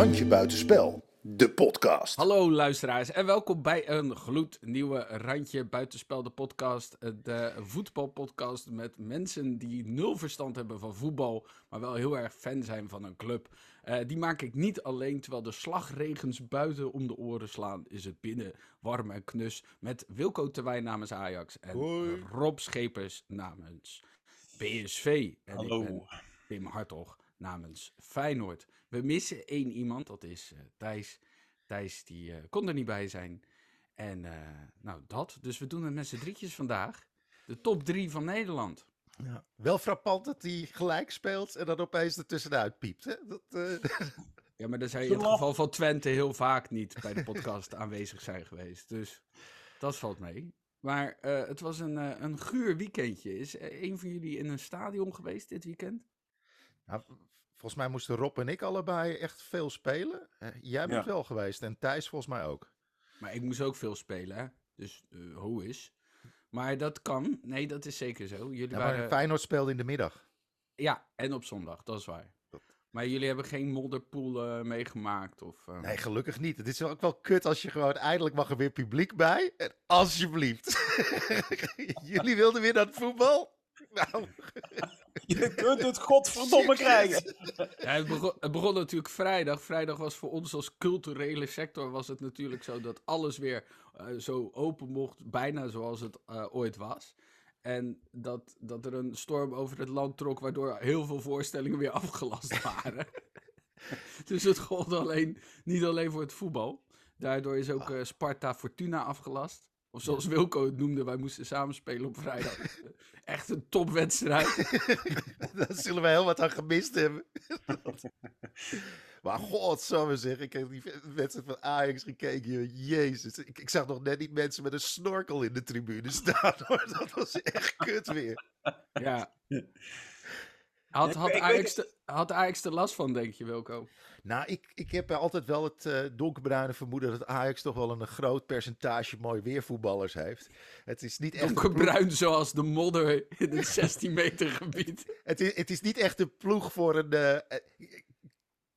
Randje Buitenspel, de podcast. Hallo luisteraars en welkom bij een gloednieuwe Randje Buitenspel, de podcast. De voetbalpodcast met mensen die nul verstand hebben van voetbal, maar wel heel erg fan zijn van een club. Uh, die maak ik niet alleen, terwijl de slagregens buiten om de oren slaan, is het binnen warm en knus. Met Wilco Terwijn namens Ajax en Hoi. Rob Schepers namens PSV. En Hallo. ik ben Tim Hartog namens Feyenoord. We missen één iemand, dat is eh, Thijs. Thijs die eh, kon er niet bij zijn. En eh, nou dat, dus we doen het met z'n drietjes vandaag. De top drie van Nederland. Ja, wel frappant dat hij gelijk speelt en dan opeens er tussenuit piept. Hè? Dat, eh, Ja, maar daar zou je Zo in het geval van Twente heel vaak niet bij de podcast aanwezig zijn geweest. Dus dat valt mee. Maar eh, het was een, eh, een guur weekendje. Is een van jullie in een stadion geweest dit weekend? nou, volgens mij moesten Rob en ik allebei echt veel spelen. Jij bent Ja. wel geweest en Thijs volgens mij ook. Maar ik moest ook veel spelen, hè? Dus eh, hoe is? Maar dat kan. Nee, dat is zeker zo. Jullie Ja, maar waren... Feyenoord speelde in de middag. Ja, en op zondag, dat is waar. Maar jullie hebben geen modderpoel eh, meegemaakt? Of, eh, Nee, gelukkig niet. Het is ook wel kut als je gewoon eindelijk mag er weer publiek bij. En alsjeblieft. Jullie wilden weer naar het voetbal? Nou, Je kunt het godverdomme krijgen. Ja, het, begon, het begon natuurlijk vrijdag. Vrijdag was voor ons als culturele sector was het natuurlijk zo dat alles weer eh, zo open mocht, bijna zoals het eh, ooit was. En dat, dat er een storm over het land trok, waardoor heel veel voorstellingen weer afgelast waren. dus het gold alleen, niet alleen voor het voetbal. Daardoor is ook eh, Sparta Fortuna afgelast. Of zoals Wilco het noemde, wij moesten samen spelen op vrijdag. Echt een topwedstrijd. daar zullen we heel wat aan gemist hebben. maar god, zou we zeggen. Ik heb die wedstrijd van Ajax gekeken. joh. Jezus. Ik, ik zag nog net niet mensen met een snorkel in de tribune staan. hoor. Dat was echt kut weer. Ja. Had, had, ik Ajax de, had Ajax er last van, denk je, Wilco? Nou, ik, ik heb altijd wel het eh, donkerbruine vermoeden dat Ajax toch wel een, groot percentage mooi weervoetballers heeft. Het is niet echt ploeg- Donkerbruin zoals de modder in het 16 meter gebied. Het is, het is niet echt een ploeg voor een. eh,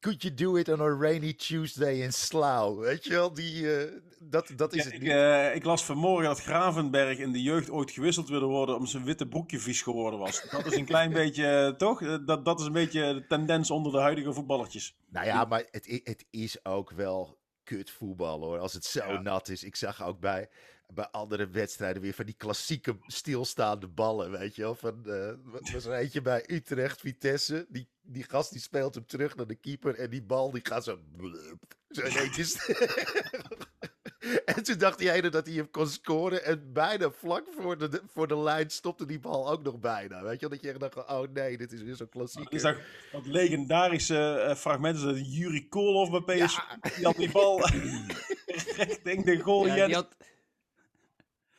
could you do it on a rainy Tuesday in Slough? Weet je wel, die, eh, dat, dat is Ja, het ik, eh, ik las vanmorgen dat Gravenberg in de jeugd ooit gewisseld wilde worden om zijn witte broekje vies geworden was. Dat is een klein beetje, eh, toch? Dat, dat is een beetje de tendens onder de huidige voetballertjes. Nou ja, maar het, het is ook wel kut voetbal hoor. Als het zo Ja. nat is. Ik zag ook bij, bij andere wedstrijden weer van die klassieke stilstaande ballen. Weet je wel. Van, wat was er eentje bij Utrecht, Vitesse. Die, die gast die speelt hem terug naar de keeper. En die bal die gaat zo. blup, Zo st- En toen dacht hij dat hij hem kon scoren. En bijna vlak voor de, voor de lijn stopte die bal ook nog bijna. Weet je wel, dat je dacht, oh nee, dit is weer zo'n klassieker. Is dat, dat legendarische eh, fragment is dat Juri Koolhof bij PSV. Die had die bal richting de goal. Ja, Ja, die had,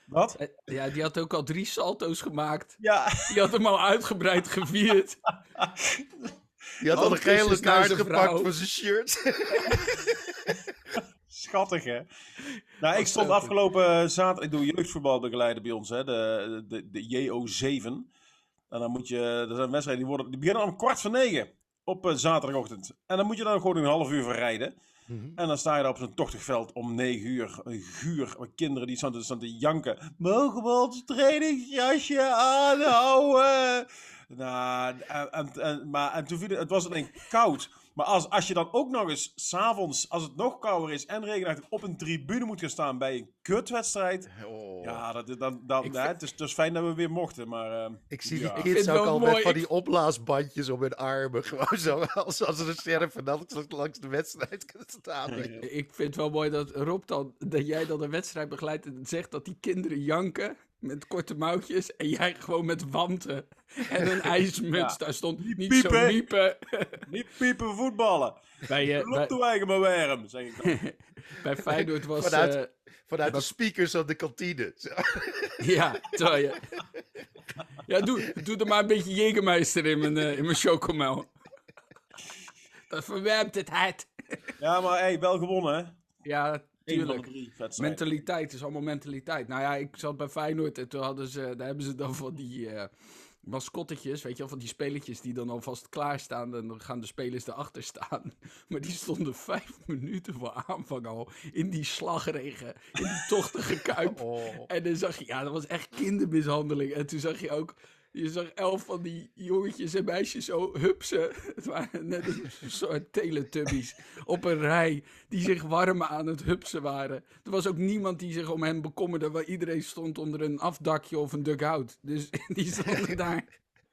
Wat? eh, ja, die had ook al drie salto's gemaakt. Ja, Die had hem al uitgebreid gevierd. Die had al een gele kaart gepakt voor zijn shirt. schattig hè. Nou, ik stond afgelopen zaterdag, ik doe jeugdvoetbal begeleiden bij ons, hè, de, de, de JO7. En dan moet je, er zijn wedstrijden die, worden, die beginnen om kwart voor negen op eh, zaterdagochtend. En dan moet je dan gewoon een half uur verrijden. En dan sta je daar op zo'n tochtig veld om negen uur. Een guur met kinderen die staan staan te janken. Mogen we ons trainingsjasje aanhouden? Nou, en, en, en- maar, en toen viel het, het was alleen koud. Maar als, als je dan ook nog eens s'avonds, als het nog kouder is en regenachtig, op een tribune moet gaan staan bij een kutwedstrijd. Oh. Ja, dat, dan, dan, Ik ja, het, is, het is fijn dat we weer mochten, maar... eh, Ik zie ja. die kids ook al mooi. met van die opblaasbandjes om hun armen. Gewoon zo als, als reserve langs, langs de wedstrijd kunnen staan. Ik vind het wel mooi dat Rob dan, dat jij dan een wedstrijd begeleidt en zegt dat die kinderen janken met korte mouwtjes en jij gewoon met wanten en een ijsmuts. Ja. Daar stond niet piepen. zo miepen. Niet piepen voetballen. Bij, eh, Loop bij, de eigen maar warm, zeg ik dan. bij Feyenoord was... Vanuit- eh, Vanuit de speakers op de kantine. Zo. Ja, terwijl je... Ja, doe, doe er maar een beetje Jägermeister in mijn, eh, in mijn chocomel. Dat verwerpt het hart. Ja, maar hey, wel gewonnen, hè? Ja, tuurlijk. drie. Mentaliteit is allemaal mentaliteit. Nou ja, ik zat bij Feyenoord en toen hadden ze, daar hebben ze dan van die, eh, mascottetjes, weet je wel, van die spelletjes die dan alvast klaarstaan. En dan gaan de spelers erachter staan. Maar die stonden vijf minuten voor aanvang al in die slagregen, in die tochtige kuip. Oh. En dan zag je, ja, dat was echt kindermishandeling. En toen zag je ook, je zag elf van die jongetjes en meisjes zo hupsen. Het waren net een soort teletubbies op een rij die zich warm aan het hupsen waren. Er was ook niemand die zich om hen bekommerde, waar iedereen stond onder een afdakje of een dugout. Dus die stonden daar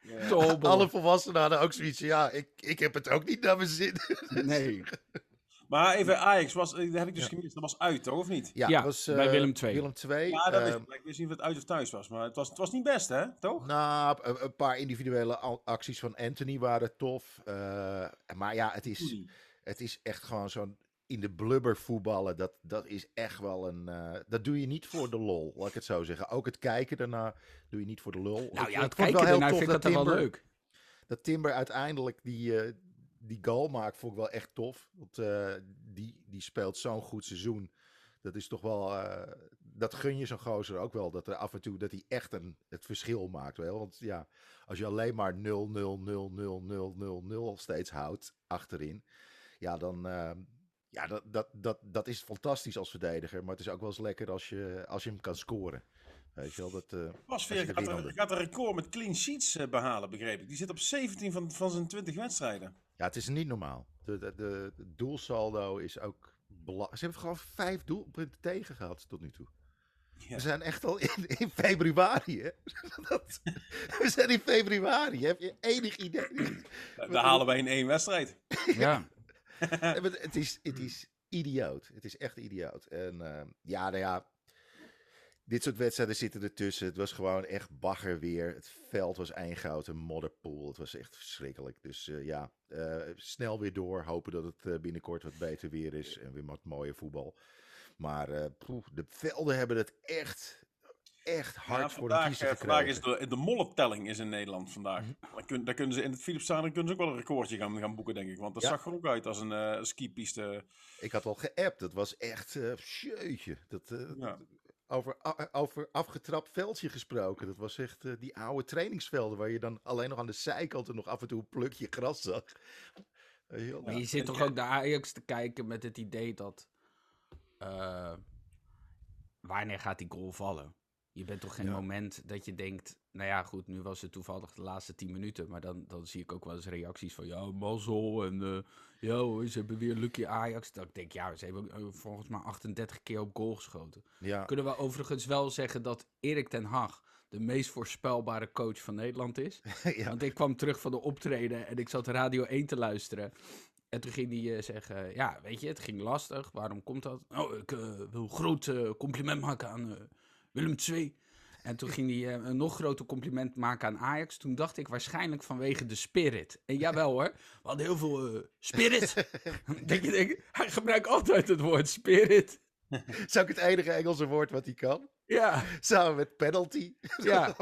te hobbelen. Alle volwassenen hadden ook zoiets ja, ik, ik heb het ook niet naar mijn zin. Nee. Maar even Ajax, was, eh, dat heb ik dus gemist. Dat was uit, toch? Of niet? Ja, Ja, het was, bij eh, Willem II. Willem II. Ja, dat eh, is, ik wist niet of het uit of thuis was. Maar het was, het was niet best, hè? Toch? Nou, een, een paar individuele acties van Anthony waren tof. eh, maar ja, het is, het is echt gewoon zo'n in de blubber voetballen. Dat, dat is echt wel een. eh, dat doe je niet voor de lol, laat ik het zo zeggen. Ook het kijken daarna doe je niet voor de lol. Nou ja, het vond kijken heel ernaar tof vind ik dat dan wel leuk. Dat Timber uiteindelijk die, eh, die goal maakt, vond ik wel echt tof. Want eh, die, die speelt zo'n goed seizoen. Dat is toch wel. eh, dat gun je zo'n gozer ook wel. Dat er af en toe dat hij echt een, het verschil maakt. Wel. Want ja, als je alleen maar 0, 0, 0, 0, 0, 0, 0 steeds houdt achterin. Ja, dan. eh, ja, dat, dat, dat, dat is fantastisch als verdediger. Maar het is ook wel eens lekker als je, als je hem kan scoren. Weet je wel, dat... weer, de gaat, gaat een record met clean sheets eh, behalen, begreep ik. Die zit op 17 van, van zijn 20 wedstrijden. Ja, het is niet normaal. De, de, de, de doelsaldo is ook... bela- Ze hebben gewoon vijf doelpunten tegen gehad tot nu toe. Ja. We zijn echt al in, in februari, hè? Dat- we zijn in februari. Heb je enig idee? Daar halen wij in één wedstrijd. Ja. Het, is, het is idioot. Het is echt idioot. En eh, ja, nou ja... Dit soort wedstrijden zitten ertussen. Het was gewoon echt bagger weer. Het veld was eingoud, een modderpoel. Het was echt verschrikkelijk. Dus eh, ja, eh, snel weer door. Hopen dat het eh, binnenkort wat beter weer is. En weer wat mooie voetbal. Maar poeh, de velden hebben het echt, echt hard Ja, voor de kiezer eh, vandaag is de, de is in Nederland vandaag. Kun, dan kunnen ze in het Philipsstadion kunnen ze ook wel een recordje gaan, gaan boeken, denk ik. Want dat Ja. zag er ook uit als een skipiste. Ik had al geappt. Dat was echt, eh jeetje. Dat, Ja. Over, a- over afgetrapt veldje gesproken. Dat was echt eh, die oude trainingsvelden waar je dan alleen nog aan de zijkanten nog af en toe een plukje gras zag. Maar je zit toch ook naar Ajax te kijken met het idee dat. eh, wanneer gaat die goal vallen? Je bent toch geen Ja. moment dat je denkt. Nou ja, goed, nu was het toevallig de laatste 10 minuten. Maar dan, dan zie ik ook wel eens reacties van. Ja, mazzel. En. eh ja, ze hebben weer lucky Ajax. Dat ik denk, ja, ze hebben eh, volgens mij 38 keer op goal geschoten. Ja, Kunnen we overigens wel zeggen dat Erik ten Hag de meest voorspelbare coach van Nederland is? ja. Want ik kwam terug van de optreden en ik zat Radio 1 te luisteren. En toen ging hij eh, zeggen, ja, weet je, het ging lastig. Waarom komt dat? Oh, ik wil een groot compliment maken aan Willem II. En toen ging hij eh, een nog groter compliment maken aan Ajax. Toen dacht ik waarschijnlijk vanwege de spirit. En jawel hoor, we hadden heel veel eh, spirit. denk je, denk, hij gebruikt altijd het woord spirit. Is ook het enige Engelse woord wat hij kan. Ja, Samen met penalty. Ja.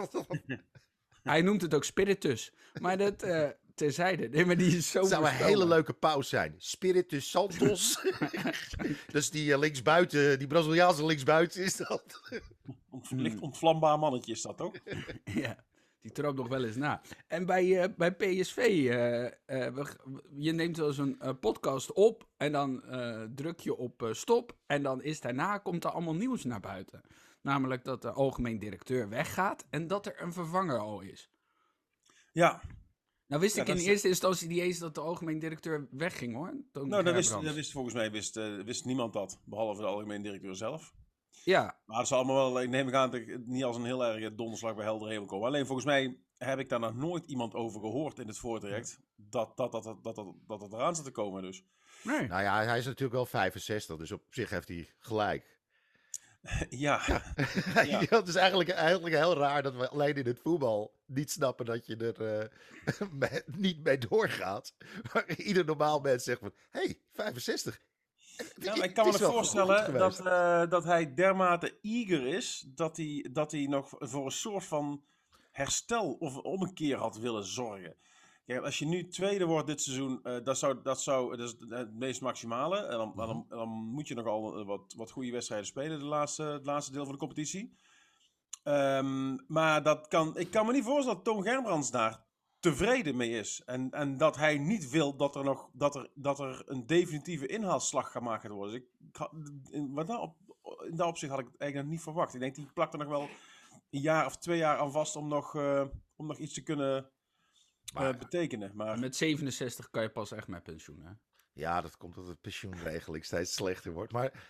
hij noemt het ook spiritus. Maar dat eh, terzijde. Nee, maar die is zo Het zou een hele leuke pauze zijn. Spiritus Santos. dus die linksbuiten, die Braziliaanse linksbuiten is dat. Ont, Hmm. Licht ontvlambaar mannetje is dat toch? Ja, die trapt nog wel eens na. En bij, eh, bij PSV, eh, eh, we- je neemt wel eens een podcast op en dan druk je op stop. En dan is daarna komt er allemaal nieuws naar buiten. Namelijk dat de algemeen directeur weggaat en dat er een vervanger al is. Ja, Nou wist Ja, ik in eerste instantie niet eens dat de algemeen directeur wegging hoor. Nou, dat wist, dat wist volgens mij wist, wist niemand dat. Behalve de algemeen directeur zelf. Ja, Maar het zal allemaal wel, ik neem aan dat het niet als een heel erg donderslag bij helder hemel komen. Alleen volgens mij heb ik daar nog nooit iemand over gehoord in het voortraject. Dat dat, dat, dat, dat, dat, dat eraan zit te komen dus. nee. Nou ja, hij is natuurlijk wel 65, dus op zich heeft hij gelijk. Ja, Ja. het is eigenlijk, eigenlijk heel raar dat we alleen in het voetbal niet snappen dat je er eh, mee- niet mee doorgaat. Maar ieder normaal mens zegt van, hé, hey, 65. Ja, maar ik kan me voorstellen dat, eh, dat hij dermate eager is dat hij, dat hij nog voor een soort van herstel of ommekeer had willen zorgen. Kijk, als je nu tweede wordt dit seizoen, eh, dat, zou, dat, zou, dat is het meest maximale. En dan, Mhm. dan, dan moet je nogal wat, wat goede wedstrijden spelen, de laatste, het laatste deel van de competitie. Ehm, maar dat kan, ik kan me niet voorstellen dat Toon Gerbrands daar tevreden mee is. En, en dat hij niet wil dat er, nog, dat er, dat er een definitieve inhaalslag gemaakt gaat worden. Dus ik, ik had- in, wat daar op, in dat opzicht had ik het eigenlijk niet verwacht. Ik denk, die plakt er nog wel een jaar of twee jaar aan vast om nog, eh, om nog iets te kunnen eh, Maar- betekenen. Maar Met 67 kan je pas echt met pensioen, hè? Ja, dat komt omdat de pensioenregeling steeds slechter wordt. Maar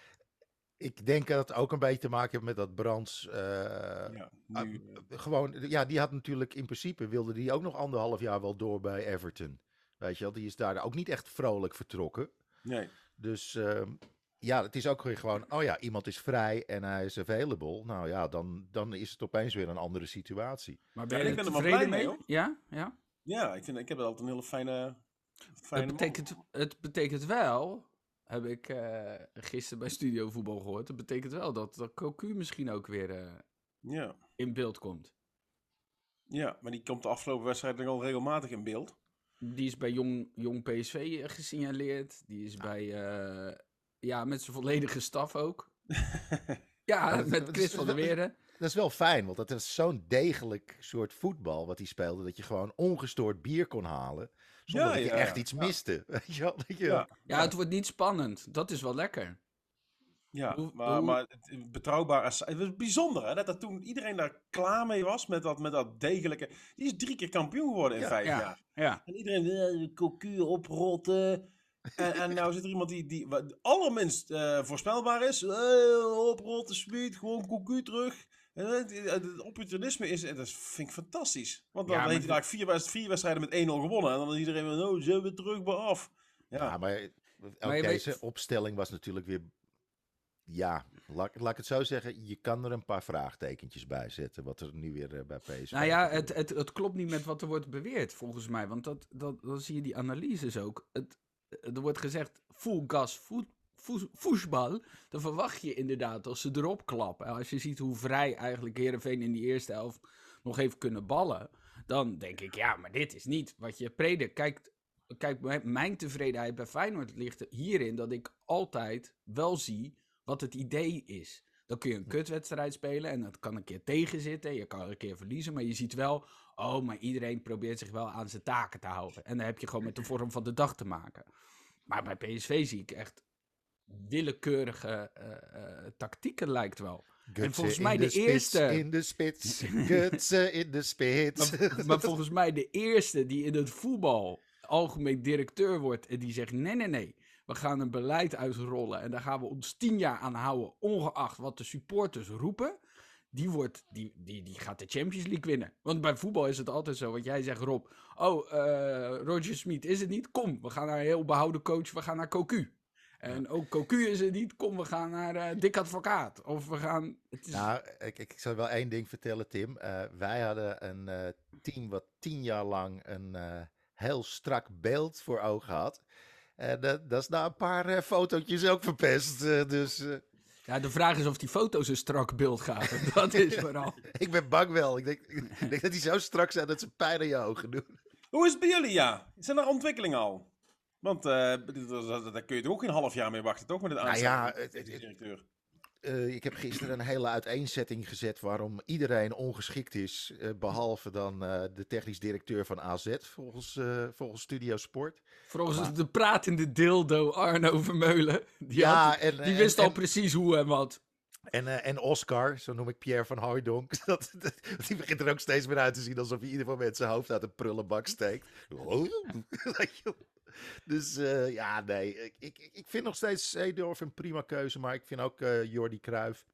ik denk dat het ook een beetje te maken heeft met dat Brands. eh, ja, ah, nu, gewoon, ja, die had natuurlijk in principe wilde die ook nog anderhalf jaar wel door bij Everton. Weet je wel, die is daar ook niet echt vrolijk vertrokken. nee. Dus ehm, ja, het is ook weer gewoon, oh ja, iemand is vrij en hij is available. Nou ja, dan, dan is het opeens weer een andere situatie. Maar ben Ja, ik er ben er wel tevreden blij mee? mee, hoor. Ja, ja. Ja, ik, vind, ik heb altijd een hele fijne, fijne Het man. betekent, het betekent wel, heb ik eh, gisteren bij Studio Voetbal gehoord, het betekent wel dat, dat Cocu misschien ook weer eh, Ja. in beeld komt. ja, maar die komt de afgelopen wedstrijd nog al regelmatig in beeld. Die is bij Jong, jong PSV gesignaleerd. Die is bij, eh, ja, met zijn volledige staf ook. Ja, dat- met dat Chris is- van der Weerden. Dat is wel fijn, want dat is zo'n degelijk soort voetbal wat hij speelde. Dat je gewoon ongestoord bier kon halen. Zonder Ja, dat je ja, echt ja. iets Ja. miste. Weet je wel? Dat je, Ja, Ja, het wordt niet spannend. Dat is wel lekker. ja Hoe- maar, hoe- maar het- betrouwbaar. is- Het was bijzonder hè, dat, dat toen iedereen daar klaar mee was met dat, met dat degelijke. Die is drie keer kampioen geworden in Ja, vijf ja. jaar. Ja. En iedereen wil cocu oprotten. En, en nou zit er iemand die, die allerminst eh, voorspelbaar is. Eh, oprotten, Smit, gewoon cocu terug. En het, het- opportunisme is, en dat vind ik fantastisch. Want dan Ja, maar heeft hij daar vier, vier wedstrijden met 1-0 gewonnen. En dan is iedereen van, oh, zijn we terug bij af. Ja, Ja, maar Maar weet- deze opstelling was natuurlijk weer... Ja, laat, laat ik het zo zeggen. Je kan er een paar vraagtekentjes bij zetten. Wat er nu weer eh, bij PSV Nou ja, het, het, het klopt niet met wat er wordt beweerd, volgens mij. Want dat, dat, dan zie je die analyses ook. Het, er wordt gezegd, full gas voet, voetbal. Dan verwacht je inderdaad als ze erop klappen. Als je ziet hoe vrij eigenlijk Heerenveen in die eerste helft nog heeft kunnen ballen. Dan denk ik, ja, maar dit is niet wat je predikt. Kijk, kijk mijn- mijn tevredenheid bij Feyenoord ligt hierin dat ik altijd wel zie wat het idee is. Dan kun je een kutwedstrijd spelen en dat kan een keer tegenzitten. Je kan een keer verliezen, maar je ziet wel... Oh, maar iedereen probeert zich wel aan zijn taken te houden. En dan heb je gewoon met de vorm van de dag te maken. Maar bij PSV zie ik echt willekeurige eh, eh, tactieken lijkt wel. Gutsen volgens in mij de spits, eerste- In de spits. Gutsen in de spits. Maar, maar volgens mij de eerste die in het voetbal algemeen directeur wordt en die zegt: nee, nee, nee, we gaan een beleid uitrollen en daar gaan we ons tien jaar aan houden, ongeacht wat de supporters roepen. Die, wordt, die, die, die gaat de Champions League winnen. Want bij voetbal is het altijd zo. Wat jij zegt, Rob. Oh, eh, Roger Smit is het niet? Kom, we gaan naar een heel behouden coach. We gaan naar Cocu. En ook Cocu is het niet. Kom, we gaan naar eh Dick Advocaat. Of we gaan... Het is, Nou, ik, ik zal wel één ding vertellen, Tim. Eh, wij hadden een eh, team wat tien jaar lang een eh, heel strak beeld voor ogen had. En dat dat is na een paar eh, fotootjes ook verpest. eh, dus eh, Ja, de vraag is of die foto's een strak beeld gaven. Dat is vooral. ik ben bang wel. Ik denk, ik denk dat die zo strak zijn dat ze pijn aan je ogen doen. Hoe is het bij jullie, ja? Zijn er ontwikkelingen al? Want eh, daar kun je toch ook geen half jaar mee wachten, toch? Met het Nou ja, van de het- het- technisch directeur. Eh, ik heb gisteren een hele uiteenzetting gezet waarom iedereen ongeschikt is. eh, behalve dan eh, de technisch directeur van AZ, volgens, eh, volgens Studio Sport. Volgens de pratende dildo Arno Vermeulen. Die, Ja, had- en- die en- wist al en- precies hoe en wat. En, eh, en Oscar, zo noem ik Pierre van Hooijdonk. Dat, dat- die begint er ook steeds meer uit te zien alsof hij ieder moment zijn hoofd uit een prullenbak steekt. dus eh, ja, nee. Ik, ik, ik vind nog steeds Seedorf een prima keuze. Maar ik vind ook eh Jordi Cruijff,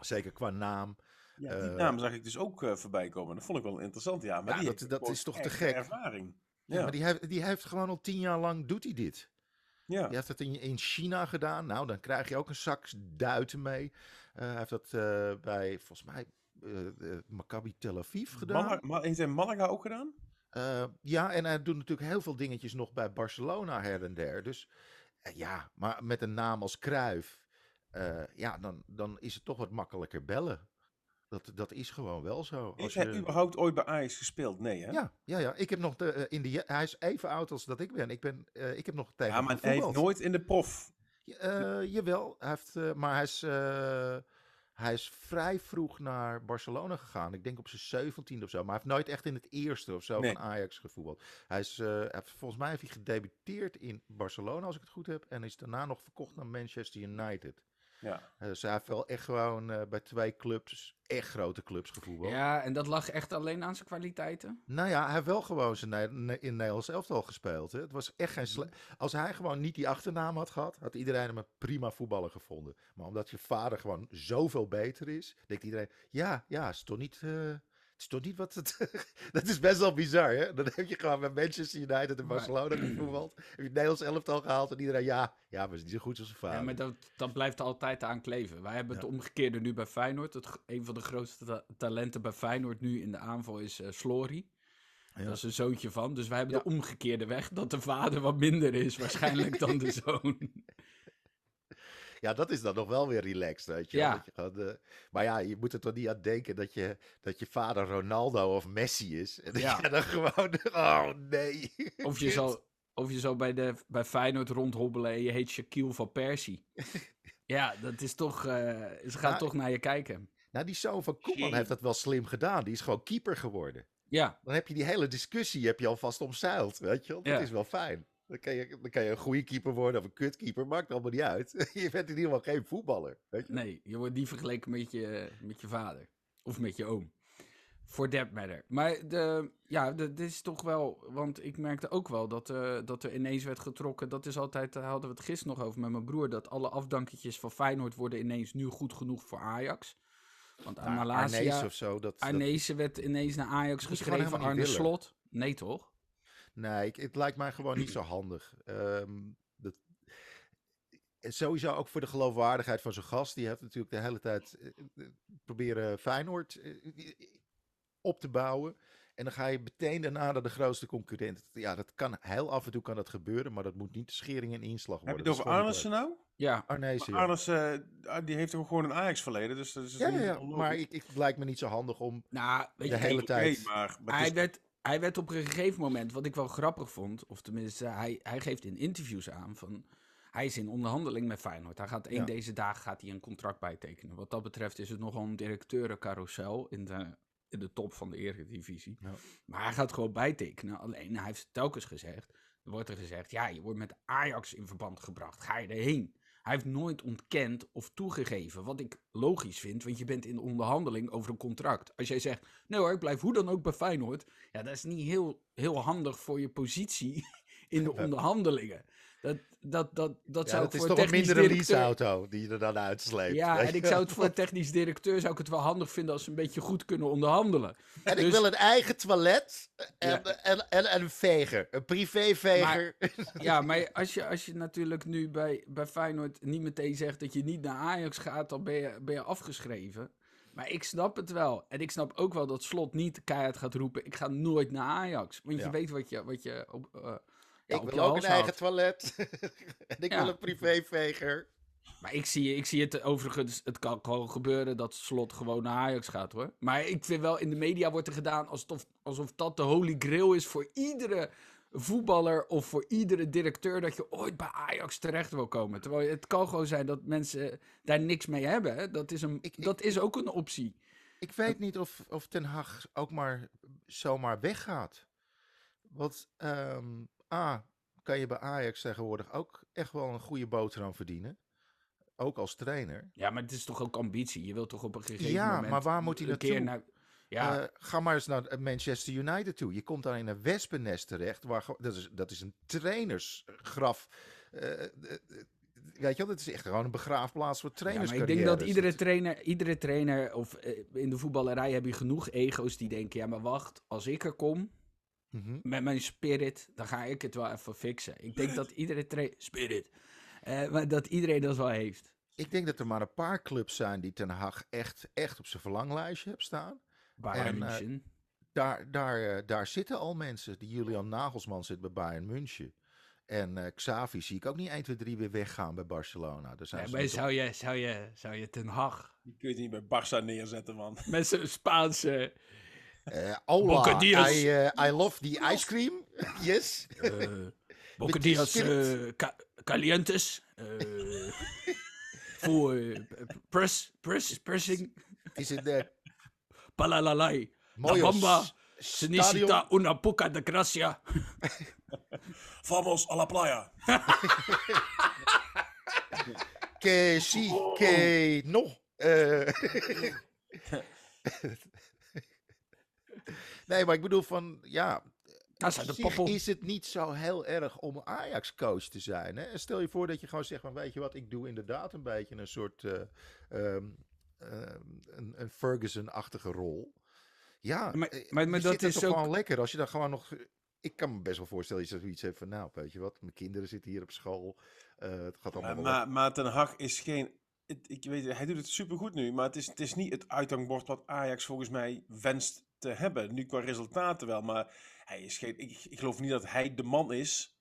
zeker qua naam. Ja, die eh, naam zag ik dus ook eh, voorbij komen. Dat vond ik wel interessant, ja. Maar Ja, die dat- heeft dat is toch te gek? ervaring. Ja. Ja, Maar die heeft, die heeft gewoon al tien jaar lang doet hij dit. ja. Die heeft het in, in China gedaan. Nou, dan krijg je ook een zak duiten mee. Hij heeft dat bij, volgens mij, Maccabi Tel Aviv gedaan. Malaga, Ma- heeft hij Malaga ook gedaan? Eh, ja, en hij doet natuurlijk heel veel dingetjes nog bij Barcelona her en der. Dus eh, ja, maar met een naam als Cruijff, eh, ja, dan, dan is het toch wat makkelijker bellen. Dat, dat is gewoon wel zo. Als hij je- überhaupt ooit bij Ajax gespeeld? Nee, hè? ja, ja, ja, ik heb nog de, in de, hij is even oud als dat ik ben. Ik, ben, ik heb nog tegen Ja, maar hij heeft nooit in de prof. Ja, jawel, hij heeft, maar hij is, Hij is vrij vroeg naar Barcelona gegaan. Ik denk op zijn 17 of zo. Maar hij heeft nooit echt in het eerste of zo Nee. van Ajax gevoetbald. Hij is, eh, volgens mij heeft hij gedebuteerd in Barcelona, als ik het goed heb. En is daarna nog verkocht naar Manchester United. Ja. Dus hij heeft wel echt gewoon eh, bij twee clubs, echt grote clubs gevoetbald. Ja, en dat lag echt alleen aan zijn kwaliteiten. Nou ja, hij heeft wel gewoon zijn Ne- Ne- in Nederlands elftal gespeeld. Hè. Het was echt geen sle- Als hij gewoon niet die achternaam had gehad, had iedereen hem een prima voetballer gevonden. Maar omdat je vader gewoon zoveel beter is, denkt iedereen, ja, ja, is toch niet... eh, het is toch niet wat het... dat is best wel bizar, hè? Dan heb je gewoon bij Manchester United en Barcelona gevoetbald. Heb je het Nederlands elftal gehaald en iedereen, ja, ja, maar is niet zo goed als zijn vader. Ja, maar dat, dat blijft altijd aan kleven. Wij hebben het Ja. omgekeerde nu bij Feyenoord. Het, een van de grootste ta- talenten bij Feyenoord nu in de aanval is eh Slory. Ja. Dat is een zoontje van. Dus wij hebben Ja. de omgekeerde weg. Dat de vader wat minder is waarschijnlijk dan de zoon. Ja, dat is dan nog wel weer relaxed, weet je. Ja. Dat je gewoon, eh, maar ja, je moet er toch niet aan denken dat je, dat je vader Ronaldo of Messi is. En dat Ja. je dan gewoon, oh nee. Of je zal, of je zal bij, de, bij Feyenoord rondhobbelen en je heet Shaquille van Persie. ja, dat is toch... eh, ze gaan Nou, toch naar je kijken. Nou, die zoon van Koeman Jee. heeft dat wel slim gedaan. Die is gewoon keeper geworden. Ja, Dan heb je die hele discussie heb je alvast omzeild, weet je wel. Dat Ja. is wel fijn. Dan kan, je, dan kan je een goede keeper worden of een kutkeeper, maakt allemaal niet uit. je bent in ieder geval geen voetballer, weet je. nee, je wordt niet vergeleken met je, met je vader. Of met je oom. For that matter. Maar de, ja, dit is toch wel... Want ik merkte ook wel dat, eh, dat er ineens werd getrokken... Dat is altijd, daar hadden we het gisteren nog over met mijn broer... Dat alle afdanketjes van Feyenoord worden ineens nu goed genoeg voor Ajax. Want Nou, Arnees of zo. Dat, dat- Arnees werd ineens naar Ajax geschreven. Arne. Slot. Nee, toch? Nee, ik- het lijkt mij gewoon niet zo handig. Ehm, dat, en sowieso ook voor de geloofwaardigheid van zijn gast. Die heeft natuurlijk de hele tijd eh, eh, proberen Feyenoord eh, op te bouwen. En dan ga je meteen daarna naar de grootste concurrent. Ja, dat kan heel af en toe kan dat gebeuren, maar dat moet niet de schering en inslag Heb je worden. het over Arnissen nou? Ja. Arnezen. Arnissen, ah, die heeft toch gewoon een Ajax-verleden, dus dat is Ja, ja, maar ik, ik, het lijkt me niet zo handig om Nou, weet de je, hele tijd... maar, maar het Hij is- werd, hij werd op een gegeven moment, wat ik wel grappig vond, of tenminste, hij, hij geeft in interviews aan van. Hij is in onderhandeling met Feyenoord. Hij gaat één Ja. deze dagen gaat hij een contract bijtekenen. Wat dat betreft is het nogal een directeurencarousel in de, in de top van de Eredivisie. Ja. Maar hij gaat gewoon bijtekenen. Alleen hij heeft telkens gezegd, er wordt er gezegd, ja, je wordt met Ajax in verband gebracht. Ga je erheen? Hij heeft nooit ontkend of toegegeven. Wat ik logisch vind, want je bent in onderhandeling over een contract. Als jij zegt, nee hoor, ik blijf hoe dan ook bij Feyenoord. Ja, dat is niet heel, heel handig voor je positie in de onderhandelingen. Dat, dat, dat, dat Ja, zou is voor toch een directeur... leaseauto die je er dan uitsleept. Ja, en ik zou het voor een technisch directeur zou ik het wel handig vinden als ze een beetje goed kunnen onderhandelen. En ik Dus- wil een eigen toilet en, Ja. en, en, en een veger. Een privéveger. Ja, maar als je, als je natuurlijk nu bij, bij Feyenoord niet meteen zegt dat je niet naar Ajax gaat, dan ben je, ben je afgeschreven. Maar ik snap het wel. En ik snap ook wel dat Slot niet keihard gaat roepen, ik ga nooit naar Ajax. Want je weet wat je, wat je op, eh, ik wil ook een eigen toilet. en ik wil een privéveger. Maar ik zie, ik zie het overigens, het kan gewoon gebeuren dat Slot gewoon naar Ajax gaat hoor. Maar ik vind wel, in de media wordt er gedaan alsof, alsof dat de holy grail is voor iedere voetballer of voor iedere directeur dat je ooit bij Ajax terecht wil komen. Terwijl het kan gewoon zijn dat mensen daar niks mee hebben. Hè? Dat, is een, Ik- ik- dat is ook een optie. Ik weet niet of, of Ten Hag ook maar zomaar weggaat. Want ehm, A, kan je bij Ajax tegenwoordig ook echt wel een goede boterham verdienen. Ook als trainer. Ja, maar het is toch ook ambitie. Je wilt toch op een gegeven Ja, moment maar waar moet hij naartoe? naar... Ja, Eh, ga maar eens naar Manchester United toe. Je komt daar in een wespennest terecht. Waar, dat, is, dat is een trainersgraf. Eh, eh, eh, weet je wel, dat is echt gewoon een begraafplaats voor Ja, maar trainers. ik denk dat iedere trainer, iedere trainer of eh, in de voetballerij heb je genoeg ego's die denken, ja maar wacht, als ik er kom Mhm. met mijn spirit, dan ga ik het wel even fixen. Ik denk dat iedere spirit, eh, maar dat iedereen dat wel heeft. Ik denk dat er maar een paar clubs zijn die Ten Hag echt, echt op zijn verlanglijstje heeft staan. Bayern En, eh, München. Daar, daar, eh, daar zitten al mensen. Die Julian Nagelsman zit bij Bayern München. En eh, Xavi zie ik ook niet 1, 2, 3 weer weggaan bij Barcelona. Daar zijn Ja, ze maar nog op- zou je, zou, je, zou je Ten Hag Die kun je niet bij Barça neerzetten, man. met zijn Spaanse Eh, hola, Bocadillas. I, eh, I love the ice cream. yes. uh, Bocadillas spirit. eh, ca- calientes, eh, Voor eh, press, press, pressing. Is het de Palalalai. mooie Bamba. s- Senicita stadion? una poca de gracia. Vamos a la playa. Que sí, que no. Eh. nee, maar ik bedoel van, ja, de is het niet zo heel erg om Ajax-coach te zijn. Hè? En stel je voor dat je gewoon zegt van, weet je wat, ik doe inderdaad een beetje een soort eh, ehm, ehm, een, een Ferguson-achtige rol. Ja, Maar- eh, maar- dat is toch ook- gewoon lekker als je dan gewoon nog... Ik kan me best wel voorstellen dat je zoiets hebt van, nou, weet je wat, mijn kinderen zitten hier op school. eh, het gaat allemaal Maar, maar, maar Ten Hag is geen... het- ik weet, hij doet het supergoed nu, maar het is, het is niet het uithangbord wat Ajax volgens mij wenst hebben. Nu qua resultaten wel, maar hij is geen, ik, ik geloof niet dat hij de man is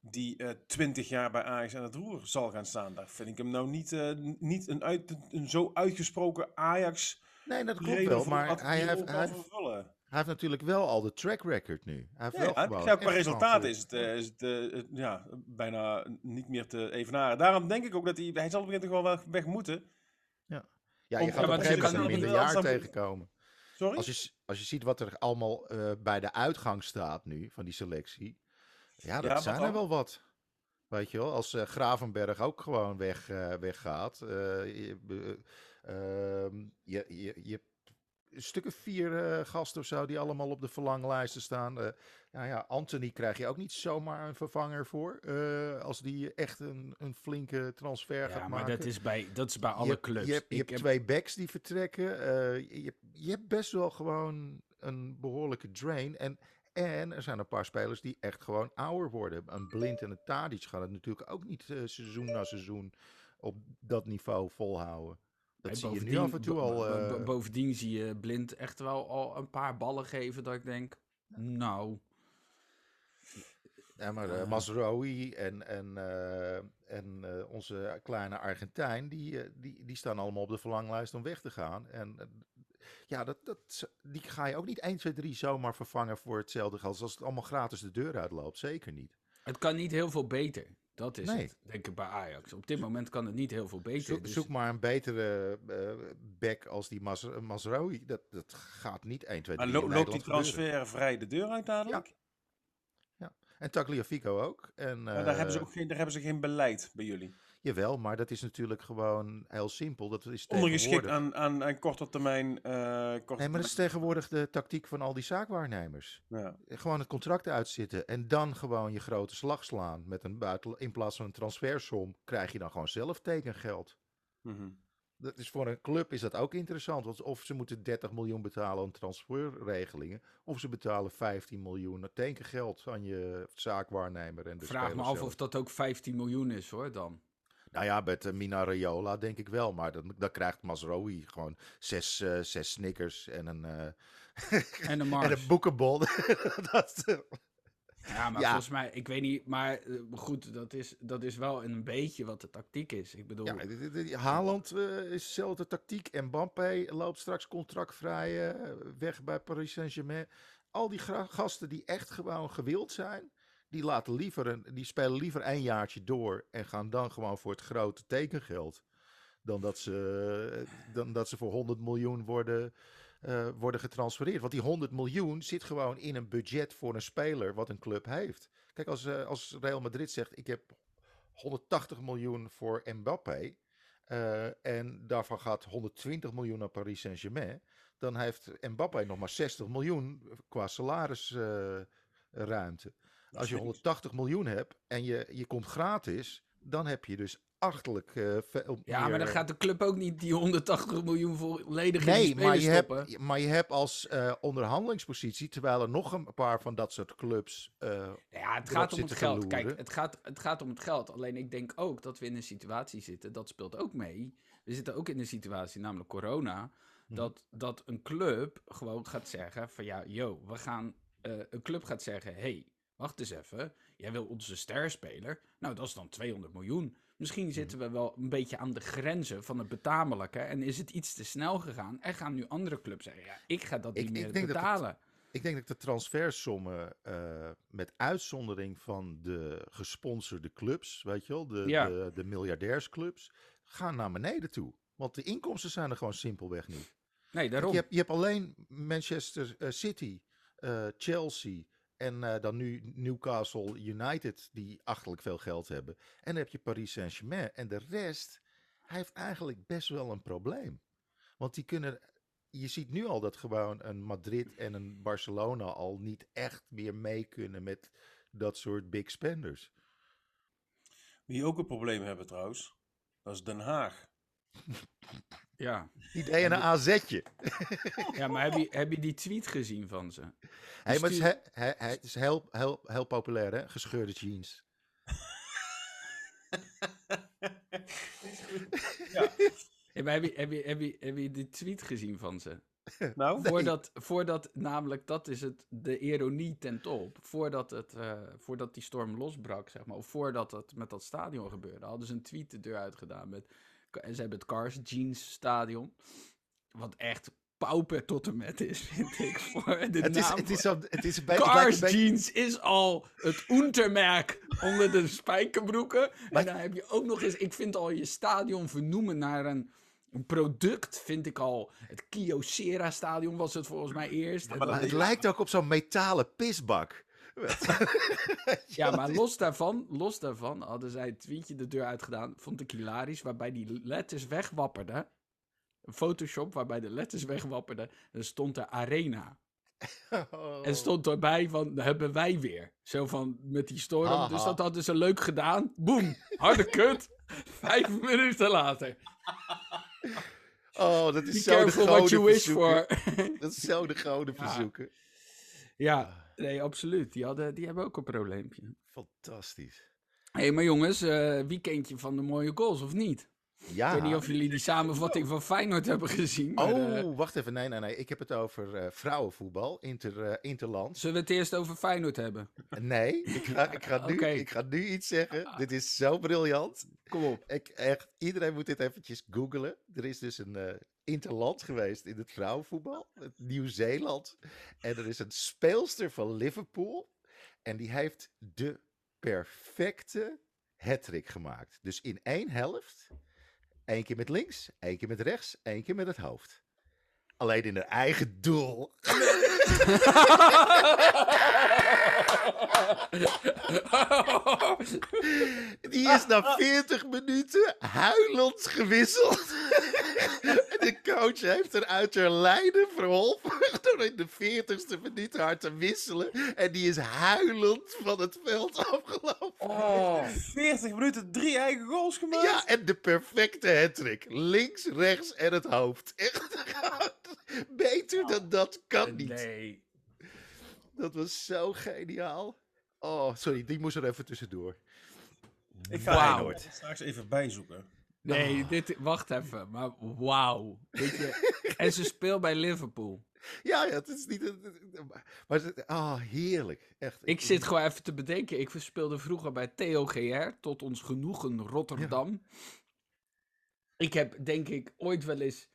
die eh, twintig jaar bij Ajax aan het roer zal gaan staan. Daar vind ik hem nou niet, eh, niet een, uit, een zo uitgesproken Ajax Nee, dat klopt wel, maar hij heeft, hij, heeft, vervullen. hij heeft natuurlijk wel al de track record nu. Hij heeft Ja, wel ja, gewoon ja, qua gewoon- is het, eh, is het ja, bijna niet meer te evenaren. Daarom denk ik ook dat hij, hij zal op een gegeven moment toch wel weg, moeten. Ja, je Om- gaat Ja, op een je gegeven kan moment een niet- minder jaar tegenkomen. Sorry? Als je, als je ziet wat er allemaal eh, bij de uitgang staat nu van die selectie. Ja, dat Ja, zijn er wel wat. Weet je wel, als eh, Gravenberg ook gewoon weg, eh, weggaat. eh, je, ehm, je, je, je hebt een stuk of vier eh, gasten of zo die allemaal op de verlanglijsten staan. Eh, nou ja, Anthony krijg je ook niet zomaar een vervanger voor. eh, als die echt een, een flinke transfer gaat Ja, maken. maar dat is bij, dat is bij alle je, clubs. Je hebt, je Ik hebt heb- twee backs die vertrekken. je, je, hebt best wel gewoon een behoorlijke drain. En, en er zijn een paar spelers die echt gewoon ouder worden. Een Blind en een Tadic gaan het natuurlijk ook niet seizoen na seizoen op dat niveau volhouden. Dat Hey, zie je nu bovendien- af en toe al. eh, bovendien zie je Blind echt wel al een paar ballen geven dat ik denk, nou, Ja, maar uh, en, en, uh, en uh, onze kleine Argentijn, die, uh, die, die staan allemaal op de verlanglijst om weg te gaan. En uh, ja, dat, dat, die ga je ook niet 1, 2, 3 zomaar vervangen voor hetzelfde geld. Als het allemaal gratis de deur uitloopt, zeker niet. Het kan niet heel veel beter. Dat is Nee. het, denk ik, bij Ajax. Op dit moment kan het niet heel veel beter. Zoek, dus- zoek maar een betere back als die Mas Mazraoui. Dat, dat gaat niet 1, 2, 3 Maar lo- loopt die transfer vrij de deur uit dadelijk? En Tagliafico ook. En, Maar daar, hebben ze eh, ook geen, daar hebben ze geen beleid bij jullie. Jawel, maar dat is natuurlijk gewoon heel simpel. Dat is Ondergeschikt aan, aan, aan korte termijn. korte Nee, maar dat is tegenwoordig de tactiek van al die zaakwaarnemers. ja. Gewoon het contract uitzitten en dan gewoon je grote slag slaan. Met een buiten, in plaats van een transfersom krijg je dan gewoon zelf tekengeld. Mhm. Dat is voor een club is dat ook interessant. Want of ze moeten 30 miljoen betalen aan transferregelingen. Of ze betalen 15 miljoen tekengeld aan je zaakwaarnemer. En de Vraag me af zelf. of dat ook 15 miljoen is hoor dan. Nou ja, met uh, Mina Raiola denk ik wel. Maar dan, dan krijgt Masrowi gewoon zes, eh, zes snickers en een, eh, En een en Mars. een boekenbol. dat, eh, Ja, maar Ja. volgens mij, ik weet niet, maar eh, goed, dat is, dat is wel een beetje wat de tactiek is. Ik bedoel, Ja, Haaland eh, is dezelfde tactiek. Mbappé loopt straks contractvrij eh, weg bij Paris Saint-Germain. Al die gasten die echt gewoon gewild zijn, die, laten liever een, die spelen liever een jaartje door en gaan dan gewoon voor het grote tekengeld. Dan dat ze, dan dat ze voor 100 miljoen worden, eh, worden getransfereerd. Want die 100 miljoen zit gewoon in een budget voor een speler wat een club heeft. Kijk, als, eh, als Real Madrid zegt: Ik heb 180 miljoen voor Mbappé. eh, en daarvan gaat 120 miljoen naar Paris Saint-Germain. Dan heeft Mbappé nog maar 60 miljoen qua salarisruimte. Als je vind ik- 180 miljoen hebt en je, je komt gratis, dan heb je dus achterlijk eh, veel ja, meer- maar dan gaat de club ook niet die 180 miljoen volledig in Nee, maar je, stoppen. hebt, maar je hebt als eh, onderhandelingspositie, terwijl er nog een paar van dat soort clubs. eh, Ja, het gaat om het geld. Kijk, het gaat, het gaat om het geld. Alleen ik denk ook dat we in een situatie zitten, dat speelt ook mee. We zitten ook in een situatie, namelijk corona, Hm. dat, dat een club gewoon gaat zeggen van ja, yo, we gaan, een club gaat zeggen, hey, wacht eens even, jij wil onze sterspeler, nou dat is dan 200 miljoen. Misschien Hm. zitten we wel een beetje aan de grenzen van het betamelijke en is het iets te snel gegaan en gaan nu andere clubs zeggen, ja, ik ga dat Ik- niet ik meer denk dat het- betalen. Ik denk dat de transfersommen, eh, met uitzondering van de gesponsorde clubs, weet je wel, de, Ja. de, de miljardairsclubs, gaan naar beneden toe. Want de inkomsten zijn er gewoon simpelweg niet. Nee, daarom. Je hebt, je hebt alleen Manchester eh, City, eh, Chelsea en eh, dan nu Newcastle United die achterlijk veel geld hebben. En dan heb je Paris Saint-Germain. En de rest, hij heeft eigenlijk best wel een probleem. Want die kunnen, je ziet nu al dat gewoon een Madrid en een Barcelona al niet echt meer mee kunnen met dat soort big spenders. Wie ook een probleem hebben trouwens, dat is Den Haag. Ja. Die deden een AZ'tje. ja, maar heb je, heb je die tweet gezien van ze? Hey, maar het is, stuur- he- he- he- het is heel, heel, heel populair, hè? Gescheurde jeans. Ja, maar heb, je, heb, je, heb, je, heb je die tweet gezien van ze? Nou, Voordat, voordat, namelijk, dat is het, de ironie ten top. Voordat, het, eh, voordat die storm losbrak, zeg maar, of voordat het met dat stadion gebeurde, hadden ze een tweet de deur uitgedaan met. En ze hebben het Cars Jeans Stadion. Wat echt pauper tot en met is, vind ik. Voor de Het is, naam het is, van- zo, het is een beetje... het Cars een beetje- Jeans is al het untermerk onder de spijkerbroeken. Maar- En dan heb je ook nog eens, ik vind al je stadion vernoemen naar een, een product, vind ik al. Het Kyocera stadion was het volgens mij eerst. maar het lijkt ook op zo'n metalen pisbak. ja, maar los daarvan, los daarvan hadden zij een tweetje de deur uitgedaan, vond ik hilarisch, waarbij die letters wegwapperden. Een Photoshop waarbij de letters wegwapperden. En stond er Arena. Oh. En stond erbij van, "Dat hebben wij weer. Zo van, met die storm. Dus dat hadden ze leuk gedaan. Boom, harde kut. Vijf minuten later. Oh, dat Be is zo de careful what you gouden wish for. verzoeken. Dat is zo de gouden Ja. verzoeken. ja, nee, absoluut. Die, hadden, die hebben ook een probleempje. Fantastisch. Hé, hey, maar jongens, eh weekendje van de mooie goals, of niet? Ja. Ik weet niet of jullie die samenvatting van Feyenoord hebben gezien. Maar, eh, Oh, wacht even. Nee, nee, nee. Ik heb het over eh, vrouwenvoetbal. Inter, interlands. zullen we het eerst over Feyenoord hebben? Nee, ik ga, ik, ga nu, ik ga nu iets zeggen. Dit is zo briljant. Kom op. Ik, echt, iedereen moet dit eventjes googlen. Er is dus een interland geweest in het vrouwenvoetbal. Nieuw-Zeeland. En er is een speelster van Liverpool. En die heeft de perfecte hattrick gemaakt. Dus in één helft. één keer met links, één keer met rechts, één keer met het hoofd. Alleen in haar eigen doel. Die is na 40 minuten huilend gewisseld. de coach heeft er uit haar lijden verholpen door in de 40ste minuut haar te wisselen. En die is huilend van het veld afgelopen. Oh, 40 minuten, drie eigen goals gemaakt. Ja, en de perfecte hattrick. Links, rechts en het hoofd. Echt, beter dan dat kan niet. Nee. Dat was zo geniaal. Oh, sorry, die moest er even tussendoor. Ik ga Wauw. Feyenoord straks even bijzoeken. Nee, dit, wacht even. Maar wauw. Weet je, en ze speelt bij Liverpool. Ja, ja, het is niet. het- het- Maar het, oh, heerlijk. Echt. Ik zit gewoon even te bedenken. Ik speelde vroeger bij TOGR, tot ons genoegen Rotterdam. Ik heb, denk ik, ooit wel eens...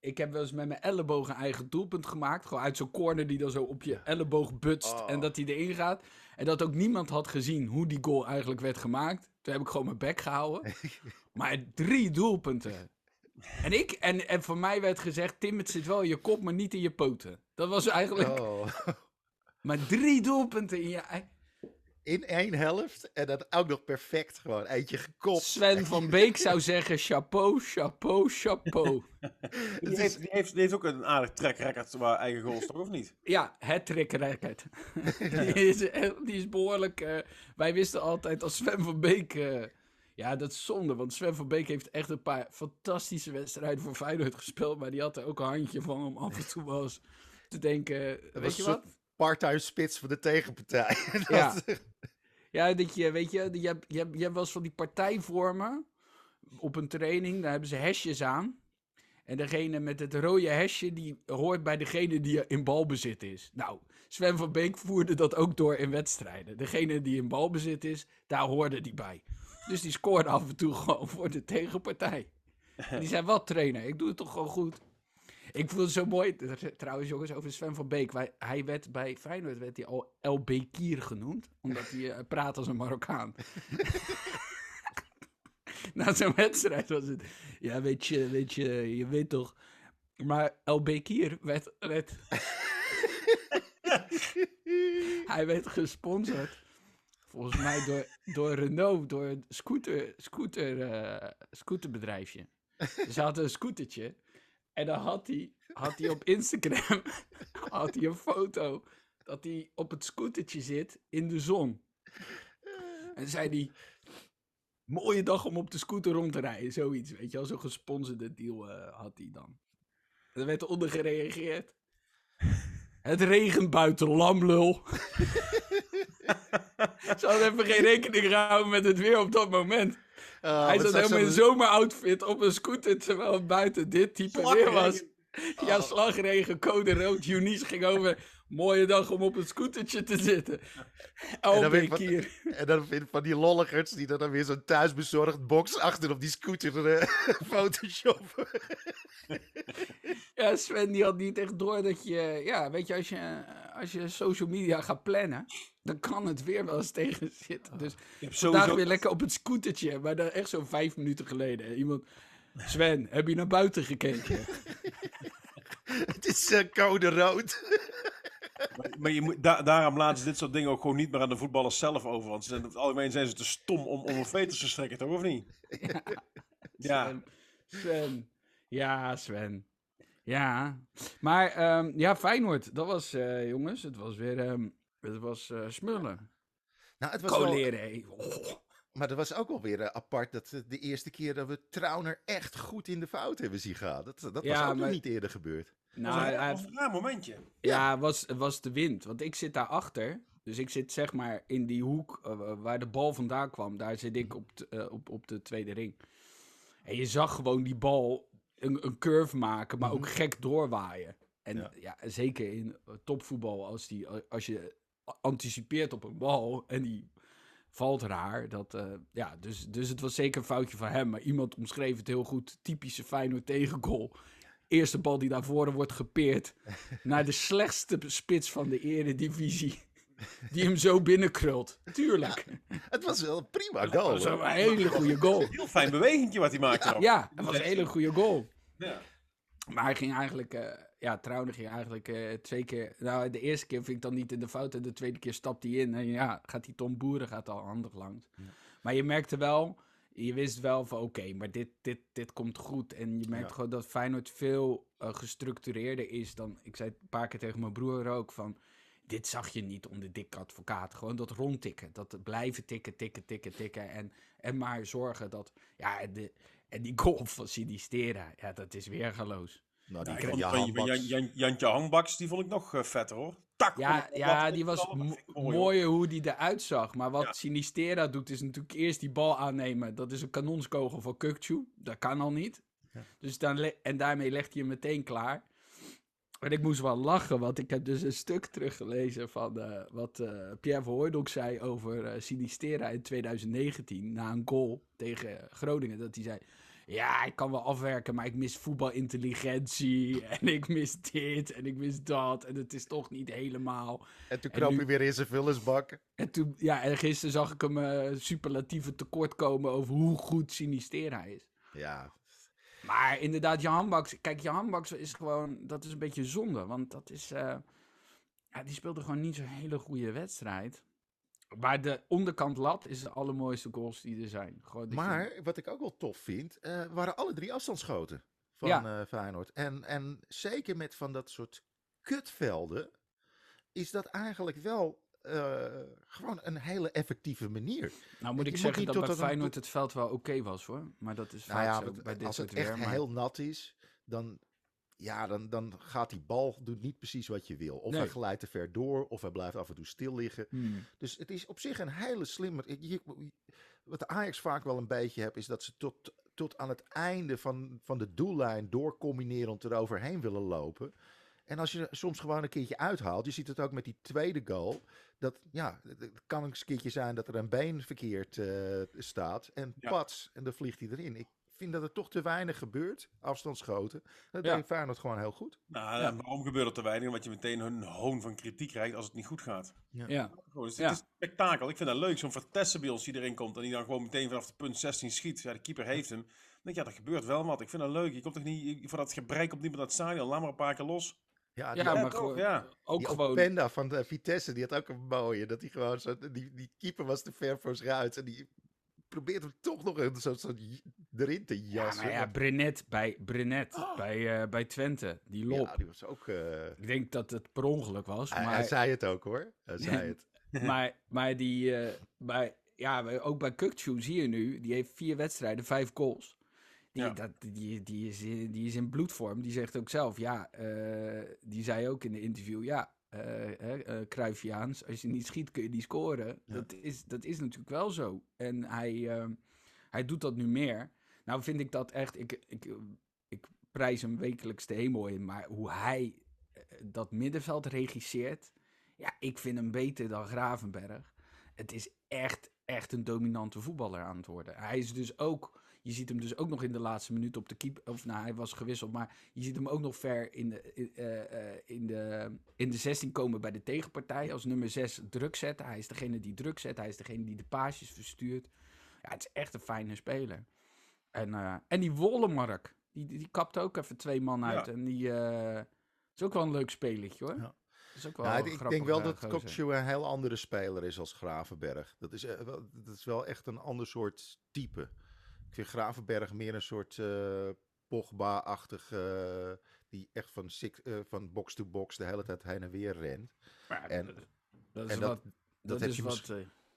Ik heb wel eens met mijn elleboog een eigen doelpunt gemaakt. Gewoon uit zo'n corner die dan zo op je elleboog butst Oh. en dat hij erin gaat. En dat ook niemand had gezien hoe die goal eigenlijk werd gemaakt. Toen heb ik gewoon mijn bek gehouden. maar drie doelpunten. En, ik, en, en voor mij werd gezegd, Tim, het zit wel in je kop, maar niet in je poten. Dat was eigenlijk... Oh. Maar drie doelpunten in je... In één helft. En dat ook nog perfect gewoon. Eentje gekopt. Sven van Beek zou zeggen, chapeau, chapeau, chapeau. Die heeft, die, heeft, die heeft ook een aardig track record waar eigen goals toch, of niet? Ja, het trick record. die, is, echt- die is behoorlijk... eh, wij wisten altijd als Sven van Beek... eh, ja, dat is zonde, want Sven van Beek heeft echt een paar fantastische wedstrijden voor Feyenoord gespeeld. Maar die had er ook een handje van om af en toe wel eens te denken... weet was je wat? Part-time spits van de tegenpartij. Ja. Ja, dat je, weet je, je hebt, je, hebt, je hebt wel eens van die partijvormen op een training, daar hebben ze hesjes aan. En degene met het rode hesje, die hoort bij degene die in balbezit is. Nou, Sven van Beek voerde dat ook door in wedstrijden. Degene die in balbezit is, daar hoorde die bij. Dus die scoorde af en toe gewoon voor de tegenpartij. En die zei, wat trainer, ik doe het toch gewoon goed. Ik voel het zo mooi, trouwens jongens, over Sven van Beek. Hij werd bij Feyenoord werd hij al El Bekir genoemd, omdat hij eh, praat als een Marokkaan. na zo'n wedstrijd was het. Ja, weet je, weet je, je weet toch. Maar El Bekir werd, werd hij werd gesponsord. Volgens mij door, door Renault, door een scooter, scooter, eh, scooterbedrijfje. Ze hadden een scootertje. En dan had hij, had hij op Instagram had hij een foto dat hij op het scootertje zit in de zon. En zei hij, mooie dag om op de scooter rond te rijden. Zoiets, weet je wel. Zo'n gesponsorde deal eh, had hij dan. En er werd onder gereageerd. Het regent buiten, lamlul. Ze hadden even geen rekening gehouden met het weer op dat moment. Ah, Hij zat helemaal in zomeroutfit op een scooter, terwijl buiten dit type weer was. Ja, Oh. slagregen, code rood. Eunice ging over. Mooie dag om op een scootertje te zitten. wat- Kier. En dan vind ik van die lolligers die dan weer zo'n thuisbezorgd box achter op die scooter photoshoppen. Ja, Sven die had niet echt door dat je... Ja, weet je, als je, als je social media gaat plannen, dan kan het weer wel eens tegen zitten. Dus Je hebt vandaag sowieso... weer lekker op het scootertje. Maar dan echt zo'n vijf minuten geleden. Iemand... Sven, heb je naar buiten gekeken? Het is eh, code rood. Maar je moet, da- daarom laten ze dit soort dingen ook gewoon niet meer aan de voetballers zelf over. Want ze zijn, in het algemeen zijn ze te stom om, om een veters te strekken, toch? Of niet? Ja. Sven. Sven. Ja, Sven. Ja. Maar ehm, ja, Feyenoord. Dat was, eh, jongens, het was weer... ehm, het was eh, smullen. Nou, het was wel. Oh. maar dat was ook wel weer eh, apart dat de eerste keer dat we Trauner echt goed in de fout hebben zien gaan. Dat, dat Ja, was ook nog niet eerder gebeurd. Nou, dat was een, hij- dat was een raar momentje. Ja, het was, het was de wind. Want ik zit daarachter. Dus ik zit zeg maar in die hoek waar de bal vandaan kwam. Daar zit ik op, eh, op, op de tweede ring. En je zag gewoon die bal een, een curve maken, maar ook gek doorwaaien. En ja. Ja. zeker in eh, topvoetbal, als, die, als je anticipeert op een bal en die valt raar. Dat, eh, ja, dus, dus het was zeker een foutje van hem. Maar iemand omschreef het heel goed. Typische Feyenoord tegengoal. Eerste bal die naar voren wordt gepeerd. naar de slechtste spits van de eredivisie. Die hem zo binnenkrult. Tuurlijk. Het was wel een prima goal. Dat was een hele goede goal. Heel fijn bewegingje wat hij maakte. ook. Ja, het was een hele goede goal. Ja. Maar hij ging eigenlijk, eh ja, Trouwner ging eigenlijk eh, twee keer. Nou, de eerste keer vind ik dan niet in de fout. En de tweede keer stapt hij in. En ja, gaat die Tom Boeren gaat al handig langs. Maar je merkte wel, je wist wel van oké, maar dit, dit, dit komt goed. En je merkt Ja. gewoon dat Feyenoord veel eh, gestructureerder is dan. Ik zei het een paar keer tegen mijn broer ook van. Dit zag je niet onder dikke advocaat. Gewoon dat rondtikken. Dat blijven tikken, tikken, tikken, tikken. En, en maar zorgen dat. Ja, de, en die goal van Sinistera. Ja, dat is weergaloos. Nou, die Ja, handbaks. Jan, Jan, Jantje Hangbaks, die vond ik nog eh, vetter hoor. Tak! Ja, ja die was mo- mooi, hoor. mooier hoe die eruit zag. Maar wat Ja. Sinistera doet, is natuurlijk eerst die bal aannemen. Dat is een kanonskogel van Kukcu. Dat kan al niet. Ja. Dus dan en daarmee legt hij hem meteen klaar. En ik moest wel lachen, want ik heb dus een stuk teruggelezen van eh, wat eh, Pierre van Hooijdonk zei over eh Sinistera in 2019. Na een goal tegen Groningen. Dat hij zei, ja, ik kan wel afwerken, maar ik mis voetbalintelligentie. En ik mis dit en ik mis dat. En het is toch niet helemaal... En toen nu- hij weer in zijn vullersbak. En toen, ja, en gisteren zag ik hem superlatieve tekort komen over hoe goed Sinistera is. Ja, Maar inderdaad, Jan Baks. Kijk, Jan Baks is gewoon. Dat is een beetje zonde. Want dat is. eh, ja, die speelde gewoon niet zo'n hele goede wedstrijd. Maar de onderkant lat is de allermooiste goals die er zijn. Gewoon je- maar wat ik ook wel tof vind, eh, waren alle drie afstandsschoten van Ja. eh, Feyenoord. En, en zeker met van dat soort kutvelden is dat eigenlijk wel eh, gewoon een hele effectieve manier. nou moet ik zeggen dat bij een- Feyenoord het veld wel oké was hoor. Maar dat is Nou ja, bij dit als het echt weer. maar- heel nat is, dan, ja, dan, dan gaat die bal doet niet precies wat je wil. Of Nee. hij glijdt te ver door, of hij blijft af en toe stil liggen. Hmm. Dus het is op zich een hele slimme. wat de Ajax vaak wel een beetje hebt, is dat ze tot, tot aan het einde van, van de doellijn doorcombinerend eroverheen willen lopen. En als je soms gewoon een keertje uithaalt, je ziet het ook met die tweede goal. Dat ja, het kan eens een keertje zijn dat er een been verkeerd eh, staat. En Ja. pats, en dan vliegt hij erin. Ik vind dat er toch te weinig gebeurt. Afstandsschoten. Dat Ja. deed Feyenoord gewoon heel goed. Nou, Ja. waarom gebeurt er te weinig? Omdat je meteen een hoon van kritiek krijgt als het niet goed gaat. Ja, Gewoon, dus Ja. Het is een spektakel. Ik vind dat leuk. Zo'n Vertessen bij ons die erin komt en die dan gewoon meteen vanaf de punt 16 schiet. Ja, de keeper heeft hem. Dan denk ik, ja, er gebeurt wel wat. Ik vind dat leuk. Je komt toch niet voor dat gebrek op niemand het stadion. Laat maar een paar keer los. Ja, die, ja Ja, maar toch, gewoon, ja. ook die gewoon... Openda van de Vitesse, die had ook een mooie. Dat hij gewoon zo, die, die keeper was te ver voor zich uit. En die probeert hem toch nog een soort, soort j- erin te Ja, jassen. maar ja, Brenet bij, Brenet bij, eh, bij Twente, die lop. Ja, die was ook... eh, Ik denk dat het per ongeluk was, hij, maar... hij zei het ook hoor. Hij zei het. maar, maar die, eh, bij, ja, ook bij Kukcu zie je nu, die heeft vier wedstrijden, vijf goals. Die, Ja. dat, die, die, is, in- die is in bloedvorm. Die zegt ook zelf, ja, eh, die zei ook in de interview, ja, eh hè, eh, Cruyffiaans, als je niet schiet kun je niet scoren. Ja. Dat, is, dat is natuurlijk wel zo. En hij, eh, hij doet dat nu meer. Nou vind ik dat echt, ik, ik, ik prijs hem wekelijks de hemel in, maar hoe hij eh, dat middenveld regisseert, ja, ik vind hem beter dan Gravenberg. Het is echt, echt een dominante voetballer aan het worden. Hij is dus ook, je ziet hem dus ook nog in de laatste minuut op de keeper, of nou, hij was gewisseld, maar je ziet hem ook nog ver in de, in, eh, eh, in de, in de 16 komen bij de tegenpartij. Als nummer 6 druk zetten. Hij is degene die druk zet, hij is degene die de paasjes verstuurt. Ja, het is echt een fijne speler. En, eh, en die Wollemark, die, die, kapt ook even twee man uit. Ja. En die is ook wel een leuk spelletje hoor. Ja. Is ook wel Nou, ik denk wel dat. Kokju een heel andere speler is als Gravenberg. Dat is, wel, dat is wel echt een ander soort type. Ik vind Gravenberg meer een soort eh Pogba-achtig... eh, die echt van, six- eh, van box to box de hele tijd heen en weer rent. Maar En- dat, is en wat, dat, is je wat,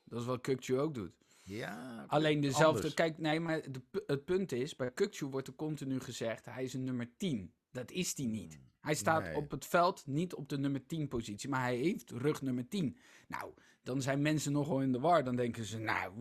dat is wat Kukcu ook doet. Ja, Alleen dezelfde. anders. Kijk, nee, maar de, het punt is: bij Kukcu wordt er continu gezegd: hij is een nummer 10. Dat is hij niet. Hij staat Nee. op het veld niet op de nummer 10 positie, maar hij heeft rug nummer 10. Nou, dan zijn mensen nogal in de war. Dan denken ze: nou,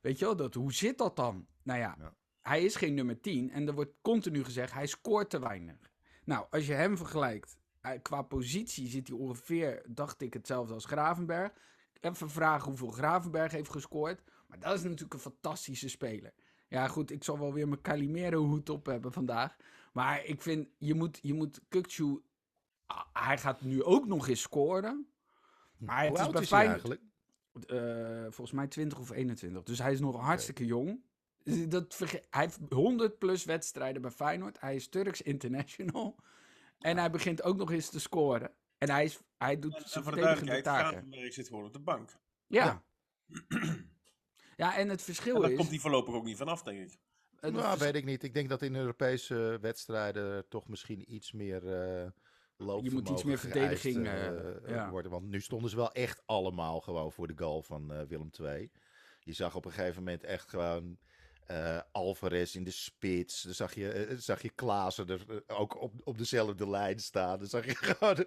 weet je wel, dat, hoe zit dat dan? Nou ja, Ja. hij is geen nummer 10 en er wordt continu gezegd: hij scoort te weinig. Nou, als je hem vergelijkt, qua positie zit hij ongeveer, dacht ik, hetzelfde als Gravenberg. Even vragen hoeveel Gravenberg heeft gescoord. Maar dat is natuurlijk een fantastische speler. Ja, goed, ik zal wel weer mijn Calimero-hoed op hebben vandaag. Maar ik vind, je moet, je moet Kukcu... Hij gaat nu ook nog eens scoren. Maar het Hoe is bij is hij eigenlijk? eh, volgens mij 20 of 21. Dus hij is nog hartstikke jong. Dat verge- hij heeft 100 plus wedstrijden bij Feyenoord. Hij is Turks international. En hij begint ook nog eens te scoren. En hij, is, hij doet En, zijn verdedigende taken. Gravenberg zit gewoon op de bank. Ja. Ja. ja, en het En verschil daar is... komt hij voorlopig ook niet vanaf, denk ik. Nou, vers- weet ik niet. Ik denk dat in Europese wedstrijden toch misschien iets meer uh, Je moet iets meer verdediging, eh, eh, eh, ja. worden. Want nu stonden ze wel echt allemaal gewoon voor de goal van eh, Willem II. Je zag op een gegeven moment echt gewoon eh, Alvarez in de spits. Dan zag je, eh, zag je Klaassen er eh, ook op, op dezelfde lijn staan. Dan zag je gewoon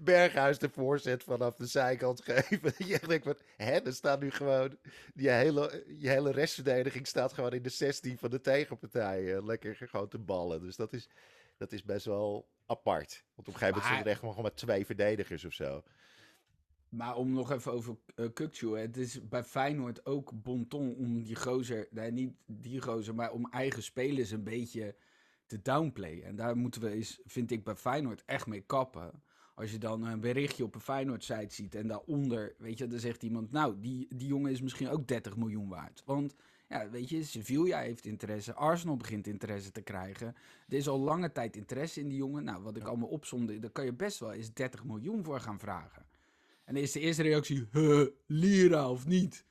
Berghuis de voorzet vanaf de zijkant geven. je denkt van, hè, er staat nu gewoon... Je hele, je hele restverdediging staat gewoon in de 16 van de tegenpartij. eh, lekker gewoon te ballen. Dus dat is, dat is best wel apart. Want op een gegeven moment Maar- zijn er echt gewoon maar twee verdedigers of zo. Maar om nog even over uh, Kukcu. Het is bij Feyenoord ook bonton om die gozer... Nee, niet die gozer, maar om eigen spelers een beetje te downplayen. En daar moeten we eens, vind ik, bij Feyenoord echt mee kappen. Als je dan een berichtje op een Feyenoord-site ziet en daaronder, weet je, dan zegt iemand... Nou, die, die jongen is misschien ook 30 miljoen waard. Want, ja, weet je, Sevilla heeft interesse. Arsenal begint interesse te krijgen. Er is al lange tijd interesse in die jongen. Nou, wat ik allemaal opzomde, daar kan je best wel eens 30 miljoen voor gaan vragen. En dan is de eerste reactie, huh, lira of niet?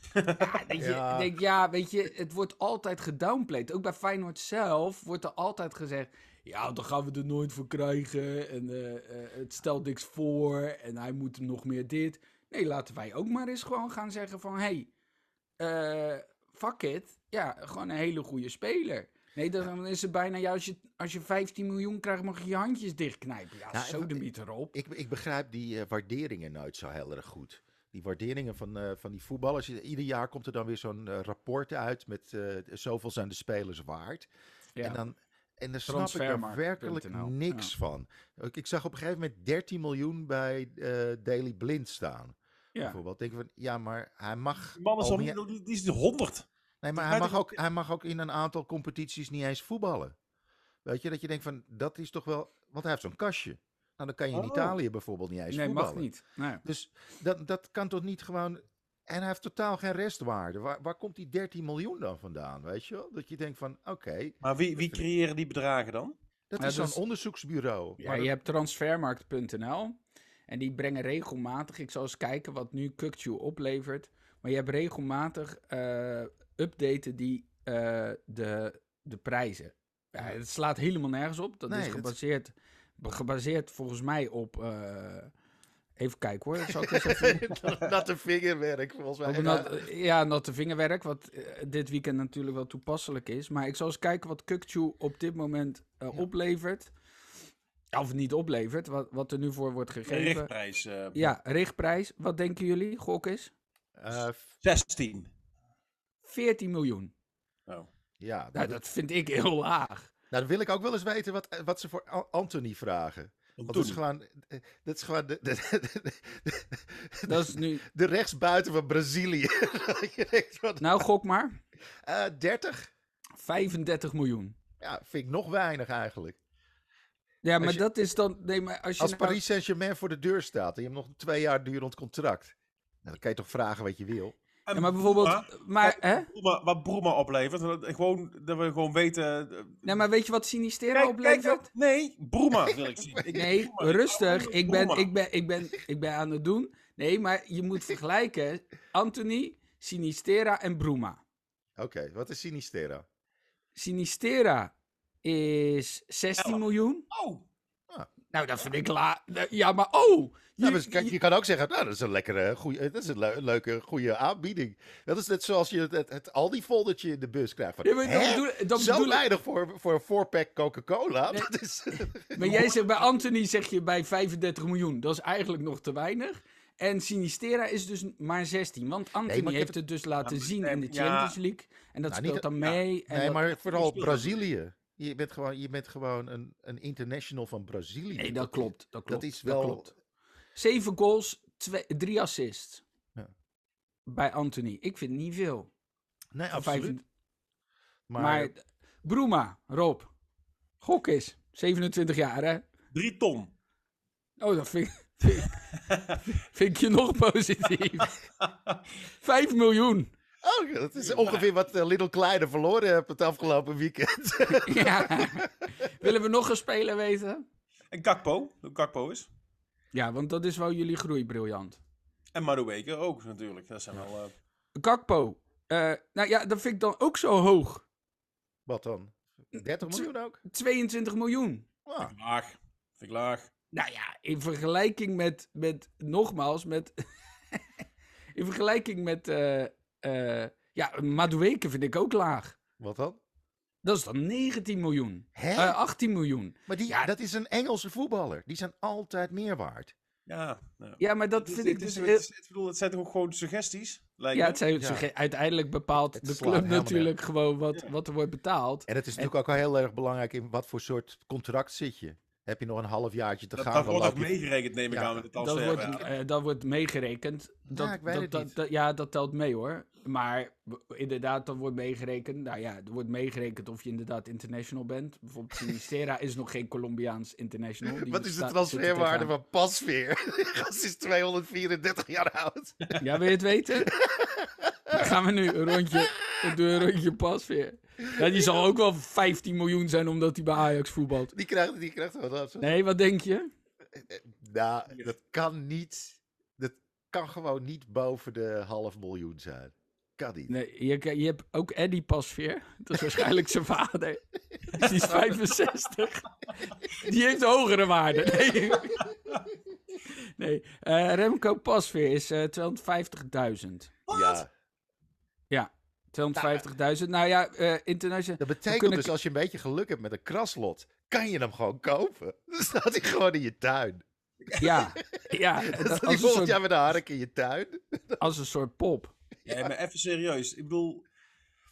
ja, denk je, Ja. Denk, ja, weet je, het wordt altijd gedownplayed. Ook bij Feyenoord zelf wordt er altijd gezegd... Ja, dan gaan we er nooit voor krijgen. En eh, eh, het stelt niks voor. En hij moet nog meer dit. Nee, laten wij ook maar eens gewoon gaan zeggen van... Hey, eh, fuck it. Ja, gewoon een hele goede speler. Nee, dan is het bijna... Ja, als, je, als je 15 miljoen krijgt, mag je je handjes dichtknijpen. Ja, Ja, zo de miet erop. Ik, ik begrijp die eh, waarderingen nooit zo heel erg goed. Die waarderingen van, eh, van die voetballers. Ieder jaar komt er dan weer zo'n eh, rapport uit met eh, zoveel zijn de spelers waard. Ja. En dan, en dan snap ik er werkelijk niks van. Ook, ik zag op een gegeven moment 13 miljoen bij eh Daily Blind staan. ja. Bijvoorbeeld. Denk ik van, ja, maar hij mag Die man is al al meer- niet, die is 100. Nee, maar hij mag, ook- hij mag ook in een aantal competities niet eens voetballen. Weet je, dat je denkt van, dat is toch wel... Want hij heeft zo'n kastje. Nou, dan kan je in Oh. Italië bijvoorbeeld niet eens Nee, voetballen. mag niet. Nee. Dus dat, dat kan toch niet gewoon... En hij heeft totaal geen restwaarde. Waar, waar komt die 13 miljoen dan vandaan, weet je wel? Dat je denkt van, oké, Maar wie, wie creëren die bedragen dan? dat Ja, is zo'n dus- onderzoeksbureau. Ja, Maar je dat- hebt transfermarkt.nl. En die brengen regelmatig, ik zal eens kijken wat nu Kukchu oplevert. Maar je hebt regelmatig eh, updaten die eh, de, de prijzen. Ja, het slaat helemaal nergens op. Dat Nee, is dat- gebaseerd, gebaseerd volgens mij op. eh, even kijken hoor. Zal ik eens even. Natte vingerwerk, volgens mij. Nat- ja, natte vingerwerk, wat eh, dit weekend natuurlijk wel toepasselijk is. Maar ik zal eens kijken wat Kukchu op dit moment eh, Ja. oplevert. Of niet oplevert, wat, wat er nu voor wordt gegeven. richtprijs. Ja, richtprijs. Wat denken jullie? Gok is? Eh, f- 16. 14 miljoen. Oh. ja, Nou, dat, vind ik heel laag. nou, dan wil ik ook wel eens weten wat, wat ze voor An- Anthony vragen. Want dat is gewoon, eh, dat is gewoon de, de, de, Dat is nu... de rechtsbuiten van Brazilië. Nou, gok maar. eh, 30? 35 miljoen. Ja, vind ik nog weinig eigenlijk. Ja, maar je- dat is dan... Nee, maar als je Als nou- Paris Saint-Germain voor de deur staat en je hebt nog een twee jaar durend contract. Nou, dan kan je toch vragen wat je wil. En Ja, maar Bruma- bijvoorbeeld... Maar, hè? Bruma- wat Bruma oplevert. dat- Gewoon, dat we gewoon weten... eh, Nee, maar weet je wat Sinistera Kijk, oplevert? kijk, nee, Bruma wil ik zien. Ik- Nee, Bruma, rustig. Ik ben, ik, ben, ik, ben, ik ben aan het doen. Nee, maar je moet vergelijken. Anthony, Sinistera en Bruma. Oké, wat is Sinistera? Sinistera is 16 Elf. miljoen. Oh, Nou, dat vind ik la... Ja, maar oh! Je, Nou, dus kijk, je- je kan ook zeggen, nou, dat is een lekkere, goeie, dat is een leu- leuke, goede aanbieding. Dat is net zoals je het, het, het Aldi-foldertje in de bus krijgt. Van, Ja, maar hè? bedoel- dat Zo weinig voor, voor een voorpack Coca-Cola. Nee. Dat is, Maar jij zegt bij Anthony zeg je bij 35 miljoen. Dat is eigenlijk nog te weinig. En Sinistera is dus maar 16. Want Anthony heeft heb het dus laten Ja, zien in de ja. Champions League. En dat Nou, speelt niet- dan ja. mee. En nee, dat- maar vooral Brazilië. Je bent gewoon, je bent gewoon een, een international van Brazilië. Nee, dat klopt. Dat klopt. Dat is wel... klopt. Zeven goals, twee, drie assists. Ja. Bij Anthony. Ik vind niet veel. Nee, absoluut. 25 Maar, Maar, Bruma, Rob. Gok is. 27 jaar, hè? drie ton. Oh, dat vind, ik- vind, ik- vind ik je nog positief. 5 miljoen. Oh, dat is ongeveer wat uh, Little Kleine verloren heeft het afgelopen weekend. Ja. Willen we nog een speler weten? En Gakpo. Hoe Gakpo is. Ja, want dat is wel jullie groei briljant. En Madueke ook natuurlijk. Dat zijn wel... eh, Gakpo. eh, nou ja, dat vind ik dan ook zo hoog. wat dan? 30 miljoen ook? 22 miljoen. Ah, laag. Vind ik laag. Nou ja, in vergelijking met, met nogmaals, met, in vergelijking met, eh eh ja, Madueke vind ik ook laag. wat dan? Dat is dan 19 miljoen. Hè? Eh 18 miljoen. maar die, ja. dat is een Engelse voetballer. Die zijn altijd meer waard. Ja. ja. Ja, maar dat vind ik dus... het is- bedoel, het zijn toch ook gewoon suggesties? Lijkt Ja, het zijn, Ja. ze- uiteindelijk bepaalt Het de club natuurlijk gewoon wat, wat er wordt betaald. En het is natuurlijk ook wel heel erg belangrijk in wat voor soort contract zit je. Heb je nog een halfjaartje te Dat, gaan? dat dan wordt ook je- meegerekend, neem ik Ja, aan, met de Dat transfer. wordt, ja. eh, dat wordt meegerekend. Dat, ik weet dat, het dat- niet. dat- ja, dat telt mee hoor. Maar inderdaad, dat wordt meegerekend. Nou ja, er wordt meegerekend of je inderdaad international bent. Bijvoorbeeld Sinistera is nog geen Colombiaans international. Die Wat is de transferwaarde er van Pasveer? Gast is 234 jaar oud. Ja, wil je het weten? Dan gaan we nu een rondje, een rondje pas weer. Ja, die zal ook wel 15 miljoen zijn omdat hij bij Ajax voetbalt. Die krijgt, die krijgt wat af. Nee, wat denk je? Nou, dat kan niet. Dat kan gewoon niet boven de half miljoen zijn. Kan niet. Nee, je, je hebt ook Eddie Pasveer. Dat is waarschijnlijk zijn vader. Die is 65. Die heeft hogere waarde. Nee, nee. eh, Remco Pasveer is eh 250.000. Ja. Ja, 250.000. Nou ja, eh international... Dat betekent kunnen- dus als je een beetje geluk hebt met een kraslot, kan je hem gewoon kopen. Dan staat hij gewoon in je tuin. Ja, ja Dan dat, staat hij volgend soort, jaar met een hark in je tuin. als een soort pop. Ja, maar even serieus. Ik bedoel,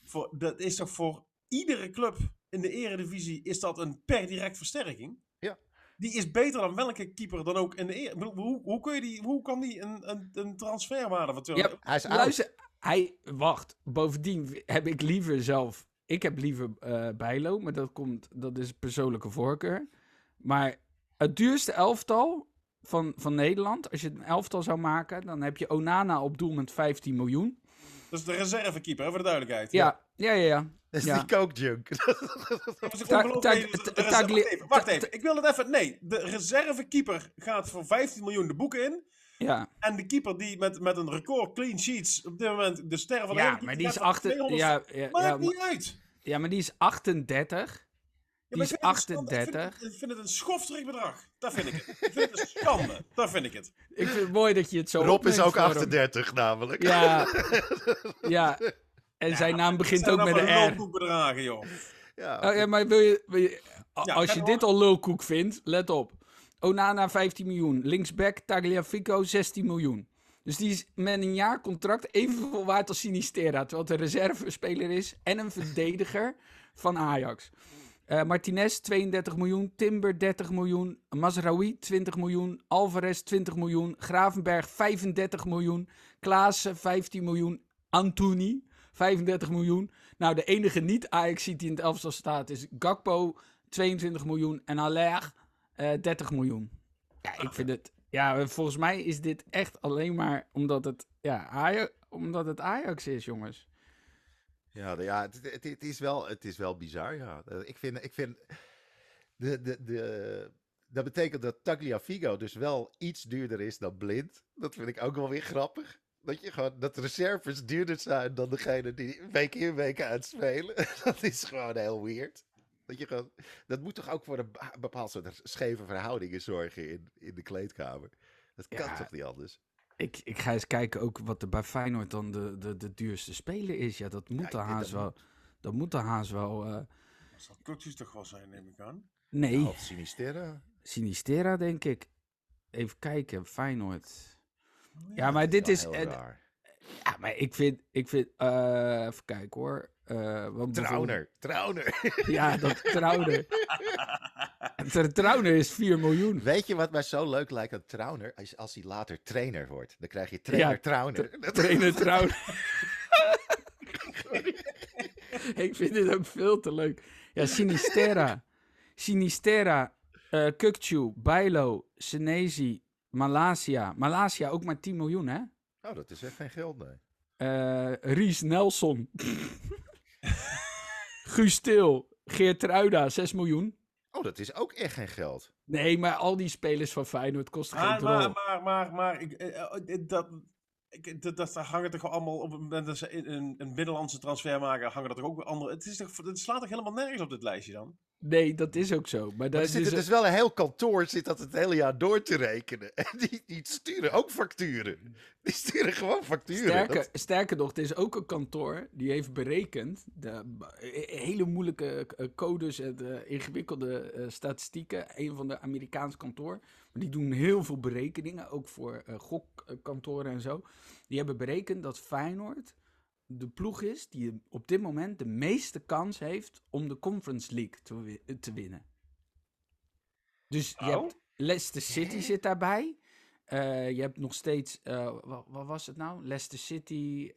voor, dat is toch voor iedere club in de eredivisie is dat een per direct versterking? Ja. Die is beter dan welke keeper dan ook in de hoe, hoe, kun je die, hoe kan die een, een, een transferwaarde van 200 Ja, Hij is oud. Luister, hij, wacht, bovendien heb ik liever zelf, ik heb liever eh Bijlo, maar dat, komt, dat is persoonlijke voorkeur. Maar het duurste elftal van, van Nederland, als je een elftal zou maken, dan heb je Onana op doel met 15 miljoen. Dat is de reservekeeper, voor de duidelijkheid. Ja, ja, ja. ja. Dat is Ja. die coke junk. Wacht even. Ik wil het even. Nee, de reservekeeper gaat voor 15 miljoen de boeken in. Ja. En de keeper die met, met een record clean sheets op dit moment de ster van de Ja, hele maar die is gaat voor achter. 200 Ja, ja, Maakt ja, niet uit. ja, maar die is 38. Ja, Die maar is ik vind het een schande. 38. Ik vind, het, een schofterig bedrag. Dat vind ik het. Ik vind het een schande. Dat vind ik het. Ik vind het mooi dat je het zo Rob is ook voor hem. 38 namelijk. Ja. ja. En zijn naam begint ook met een R. lulkoekbedragen, joh. Ja, Oh, ja, maar wil je, wil je- als je dit al lulkoek vindt, let op. Onana 15 miljoen. Linksback Tagliafico 16 miljoen. Dus die is met een jaar contract evenveel waard als Sinistera. Terwijl het een reservespeler is en een verdediger van Ajax. Eh, Martinez 32 miljoen. Timber 30 miljoen. Mazraoui 20 miljoen. Alvarez 20 miljoen. Gravenberg 35 miljoen. Klaassen 15 miljoen. Anthony 35 miljoen. Nou, de enige niet-Ajax die in het elftal staat is Gakpo 22 miljoen. En Aller eh 30 miljoen. Ja, ik vind het... Ja, volgens mij is dit echt alleen maar omdat het, ja, Ajax, omdat het Ajax is, jongens. Ja, ja het, het, is wel, het is wel bizar, ja. Eh, Ik vind, ik vind de, de, de, dat betekent dat Tagliafico dus wel iets duurder is dan Blind. Dat vind ik ook wel weer grappig. Dat je gewoon, dat reserves duurder zijn dan degene die week in week uitspelen. Dat is gewoon heel weird. Dat, je dat moet toch ook voor een bepaald soort scheve verhoudingen zorgen in, in de kleedkamer. Dat kan Ja. toch niet anders? Ik, ik ga eens kijken ook wat er bij Feyenoord dan de, de, de duurste speler is. Ja, dat moet ik de haas wel... Dat moet de haas wel... eh, Dat zal Kukjes toch wel zijn, neem ik aan. nee, Ja, of Sinisterra. Sinistera denk ik. Even kijken, Feyenoord. Ja, maar dit is... Wel heel raar. Ja, maar ik vind... Ik vind eh, even kijken hoor. Eh, want bijvoorbeeld- Trauner, Trauner. Ja, dat Trauner. Ter Trauner is 4 miljoen. Weet je wat mij zo leuk lijkt aan Trauner? Als, als hij later trainer wordt. Dan krijg je trainer Ja. Trainer Trauner. ik vind dit ook veel te leuk. Ja, Sinistera. Sinistera, eh Kukcu, Bijlo, Senezi, Malasia. Malasia ook maar 10 miljoen, hè? Oh, dat is echt geen geld, nee. Eh Ries Nelson. Guus Til, Geert Ruida, 6 miljoen. Oh, dat is ook echt geen geld. Nee, maar al die spelers van Feyenoord kosten geen Maar, drol. maar, maar, maar, maar ik, eh, eh, dat, dat, dat daar hangen toch allemaal op het moment dat ze een, een binnenlandse transfer maken, hangen er toch ook weer andere. Het, is toch, het slaat toch helemaal nergens op dit lijstje dan? Nee, dat is ook zo. Maar Maar dat er is zit dus... dus wel een heel kantoor zit dat het hele jaar door te rekenen. En die, die sturen ook facturen. Die sturen gewoon facturen. Sterker, Dat- sterker nog, er is ook een kantoor die heeft berekend de b- eh, hele moeilijke eh, codes en de ingewikkelde eh, statistieken. Een van de Amerikaanse kantoor. Die doen heel veel berekeningen, ook voor eh, gokkantoren en zo. Die hebben berekend dat Feyenoord de ploeg is die op dit moment de meeste kans heeft om de Conference League te, wi- te winnen. Dus je Oh. hebt Leicester City zit daarbij. Eh, je hebt nog steeds, eh, wat, wat was het nou? Leicester City.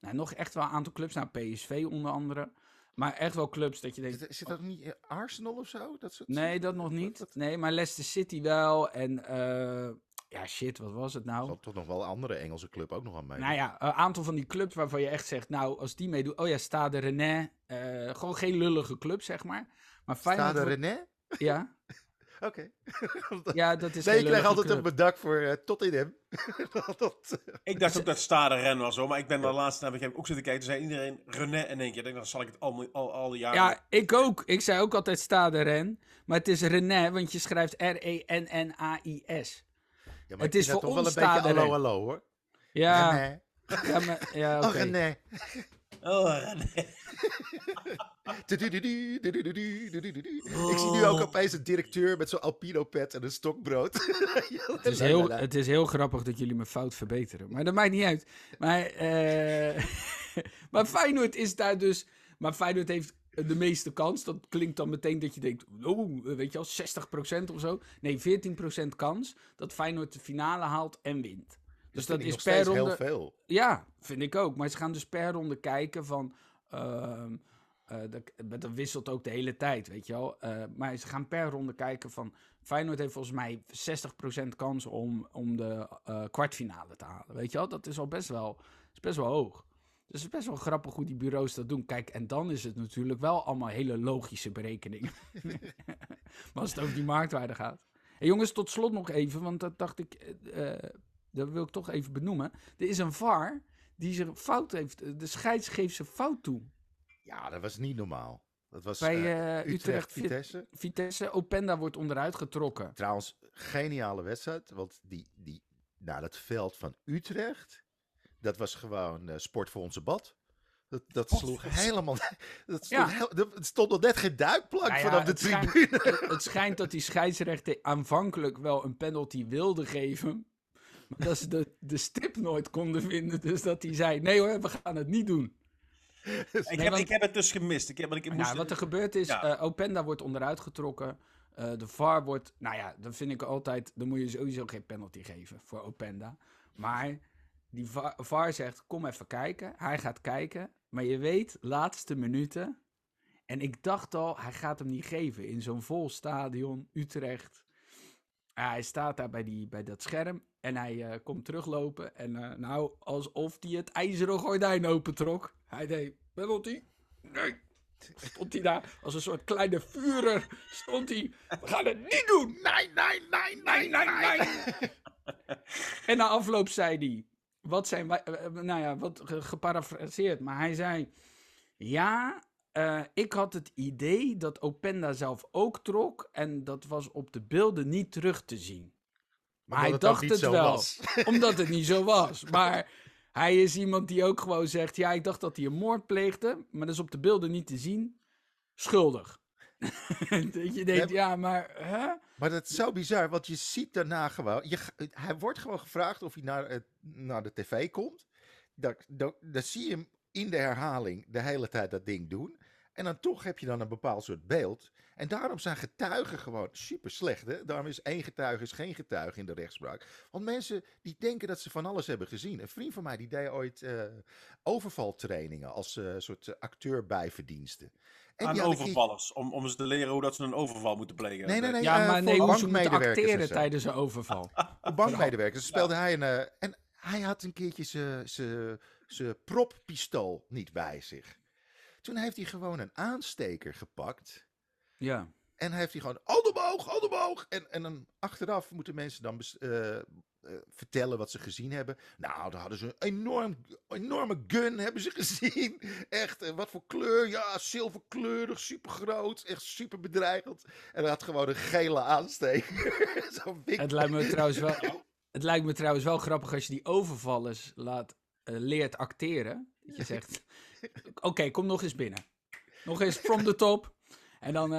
nou, nog echt wel een aantal clubs. Nou, PSV onder andere. Maar echt wel clubs dat je denkt. Zit, zit dat niet in Arsenal of zo? Dat soort... Nee, dat nog niet. Nee, maar Leicester City wel. En eh, ja, shit, wat was het nou? zal toch nog wel een andere Engelse club ook nog aan mee. Nou ja, een aantal van die clubs waarvan je echt zegt, nou, als die meedoen, oh ja, Stade René, eh, gewoon geen lullige club, zeg maar. Maar Feyenoord, Stade wordt- René? ja, Oké. ja, dat is nee, krijgt lullige altijd club. een bedak voor eh, tot in hem. dat, Ik dacht ook dat Stade Ren was hoor, maar ik ben de laatste heb ik ook zitten kijken. Toen zei iedereen René in één keer. Ik denk, dan zal ik het al, al, al die jaren. Ja, ik ook. Ik zei ook altijd Stade Ren, maar het is René, want je schrijft R-E-N-N-A-I-S. ja, maar Het ik is voor toch wel ons een beetje hallo hallo hoor. Ja, René. ja, maar, ja oké. Oh, René. Oh. Ik zie nu ook opeens een directeur met zo'n alpino pet en een stokbrood. Het is, heel, het is heel grappig dat jullie mijn fout verbeteren. Maar dat maakt niet uit. Maar, eh maar Feyenoord is daar dus... Maar Feyenoord heeft de meeste kans. Dat klinkt dan meteen dat je denkt... Oh, weet je wel, 60% of zo. Nee, 14% kans dat Feyenoord de finale haalt en wint. Dus dat is per ronde. heel veel. Ja, vind ik ook. Maar ze gaan dus per ronde kijken van. ehm, eh, dat, dat wisselt ook de hele tijd, weet je wel. Eh, maar ze gaan per ronde kijken van. Feyenoord heeft volgens mij 60% kans om, om de eh, kwartfinale te halen. Weet je wel, dat is al best wel, is best wel hoog. Dus het is best wel grappig hoe die bureaus dat doen. Kijk, en dan is het natuurlijk wel allemaal hele logische berekeningen. maar als het over die marktwaarde gaat. En jongens, tot slot nog even, want dat dacht ik, dat wil ik toch even benoemen. Er is een VAR die zijn fout heeft, de scheids geeft zijn fout toe. Ja, dat was niet normaal. Dat was Bij eh, eh, Utrecht, Utrecht, Vit- Vitesse. Vitesse, Openda wordt onderuit getrokken. Trouwens, geniale wedstrijd. Want die, die, nou, dat veld van Utrecht, dat was gewoon eh, sport voor onze bad. Dat, dat sloeg helemaal... Dat Ja. stond heel- stond nog net geen duikplank Nou ja, vanaf de het schijnt- tribune. Het, het schijnt dat die scheidsrechter aanvankelijk wel een penalty wilde geven. Maar dat ze de, de stip nooit konden vinden. Dus dat hij zei: nee hoor, we gaan het niet doen. Ik, Nee, heb, want- ik heb het dus gemist. Ik heb, ik moest, Nou, wat er gebeurd is, Ja. eh, Openda wordt onderuit getrokken. Eh, de VAR wordt, nou ja, dan vind ik altijd, dan moet je sowieso geen penalty geven voor Openda. Maar die Va- VAR zegt, kom even kijken. Hij gaat kijken, maar je weet, laatste minuten. En ik dacht al, hij gaat hem niet geven in zo'n vol stadion, Utrecht. Ja, hij staat daar bij, die, bij dat scherm en hij eh, komt teruglopen. En eh, nou, alsof hij het ijzeren gordijn opentrok. Hij deed penalty. Nee. Stond hij daar als een soort kleine vurer. Stond hij. We gaan het niet doen. Nee, nee, nee, nee, Nee, nee. En na afloop zei hij. Wat zijn wij. eh, nou ja, wat ge- geparafraseerd. Maar hij zei. Ja, ik had het idee dat Openda zelf ook trok. En dat was op de beelden niet terug te zien. Maar hij het dacht het wel. was. Omdat het niet zo was. Maar hij is iemand die ook gewoon zegt: Ja, ik dacht dat hij een moord pleegde. Maar dat is op de beelden niet te zien. Schuldig. dat je denkt: Ja, maar. Hè? Maar dat is zo bizar, want je ziet daarna gewoon... Je, hij wordt gewoon gevraagd of hij naar, het, naar de tv komt. Dan, dan, dan zie je hem in de herhaling de hele tijd dat ding doen. En dan toch heb je dan een bepaald soort beeld. En daarom zijn getuigen gewoon super slecht. Hè? Daarom is één getuige is geen getuige in de rechtspraak. Want mensen die denken dat ze van alles hebben gezien. Een vriend van mij die deed ooit eh, overvaltrainingen als eh, soort eh, acteur bijverdiensten. En aan overvallers. Om, om ze te leren hoe dat ze een overval moeten plegen. Nee, nee, nee. Ja, maar nee, hoe ze moeten acteren tijdens een overval. Op bankmedewerkers. Dus speelde hij een. en hij had een keertje zijn- zijn zijn proppistool niet bij zich. Toen heeft hij gewoon een aansteker gepakt. Ja. En heeft hij gewoon. Handen omhoog, handen omhoog. En, en dan achteraf moeten mensen dan eh, eh, vertellen wat ze gezien hebben. Nou, dan hadden ze een enorm, enorme gun hebben ze gezien. Echt, eh, wat voor kleur? Ja, zilverkleurig, super groot. Echt super bedreigend. En hij had gewoon een gele aansteker. Het lijkt me trouwens wel. Het lijkt me trouwens wel grappig als je die overvallers laat, leert acteren. Je zegt: Oké, kom nog eens binnen. Nog eens from the top. En dan. eh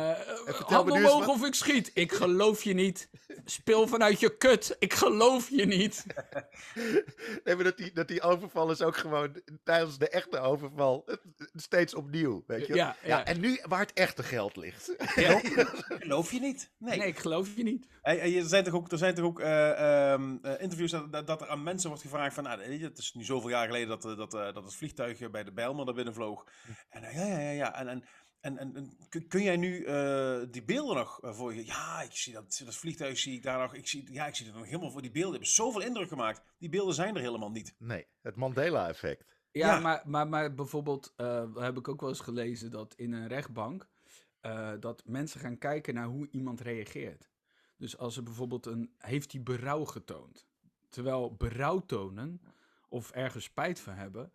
me nu eens omhoog of ik schiet. Ik geloof je niet. Speel vanuit je kut. Ik geloof je niet. Nee, maar dat die, dat die overvallers ook gewoon tijdens de echte overval eh, steeds opnieuw, weet je? Ja, ja. En nu waar het echte geld ligt. Geloof je niet? Nee. Nee, ik geloof je niet. Hey, hey, er zijn toch ook, er zijn toch ook eh, ehm, eh, interviews dat, dat- er aan mensen wordt gevraagd van, nou, het is nu zoveel jaar geleden dat, eh, dat, eh, dat het vliegtuig eh, bij de Bijlmer naar binnen vloog. En eh, ja, ja, ja, ja. En, en, en, en, en kun- jij nu eh, die beelden nog eh, voor je? Ja, ik zie dat, dat vliegtuig zie ik daar nog. Ik zie, ja, ik zie het nog helemaal voor die beelden. hebben zoveel indruk gemaakt. Die beelden zijn er helemaal niet. Nee, het Mandela-effect. Ja, Ja. Maar, maar, maar bijvoorbeeld eh, heb ik ook wel eens gelezen dat in een rechtbank eh, dat mensen gaan kijken naar hoe iemand reageert. Dus als er bijvoorbeeld een heeft hij berouw getoond, terwijl berouw tonen of ergens spijt van hebben,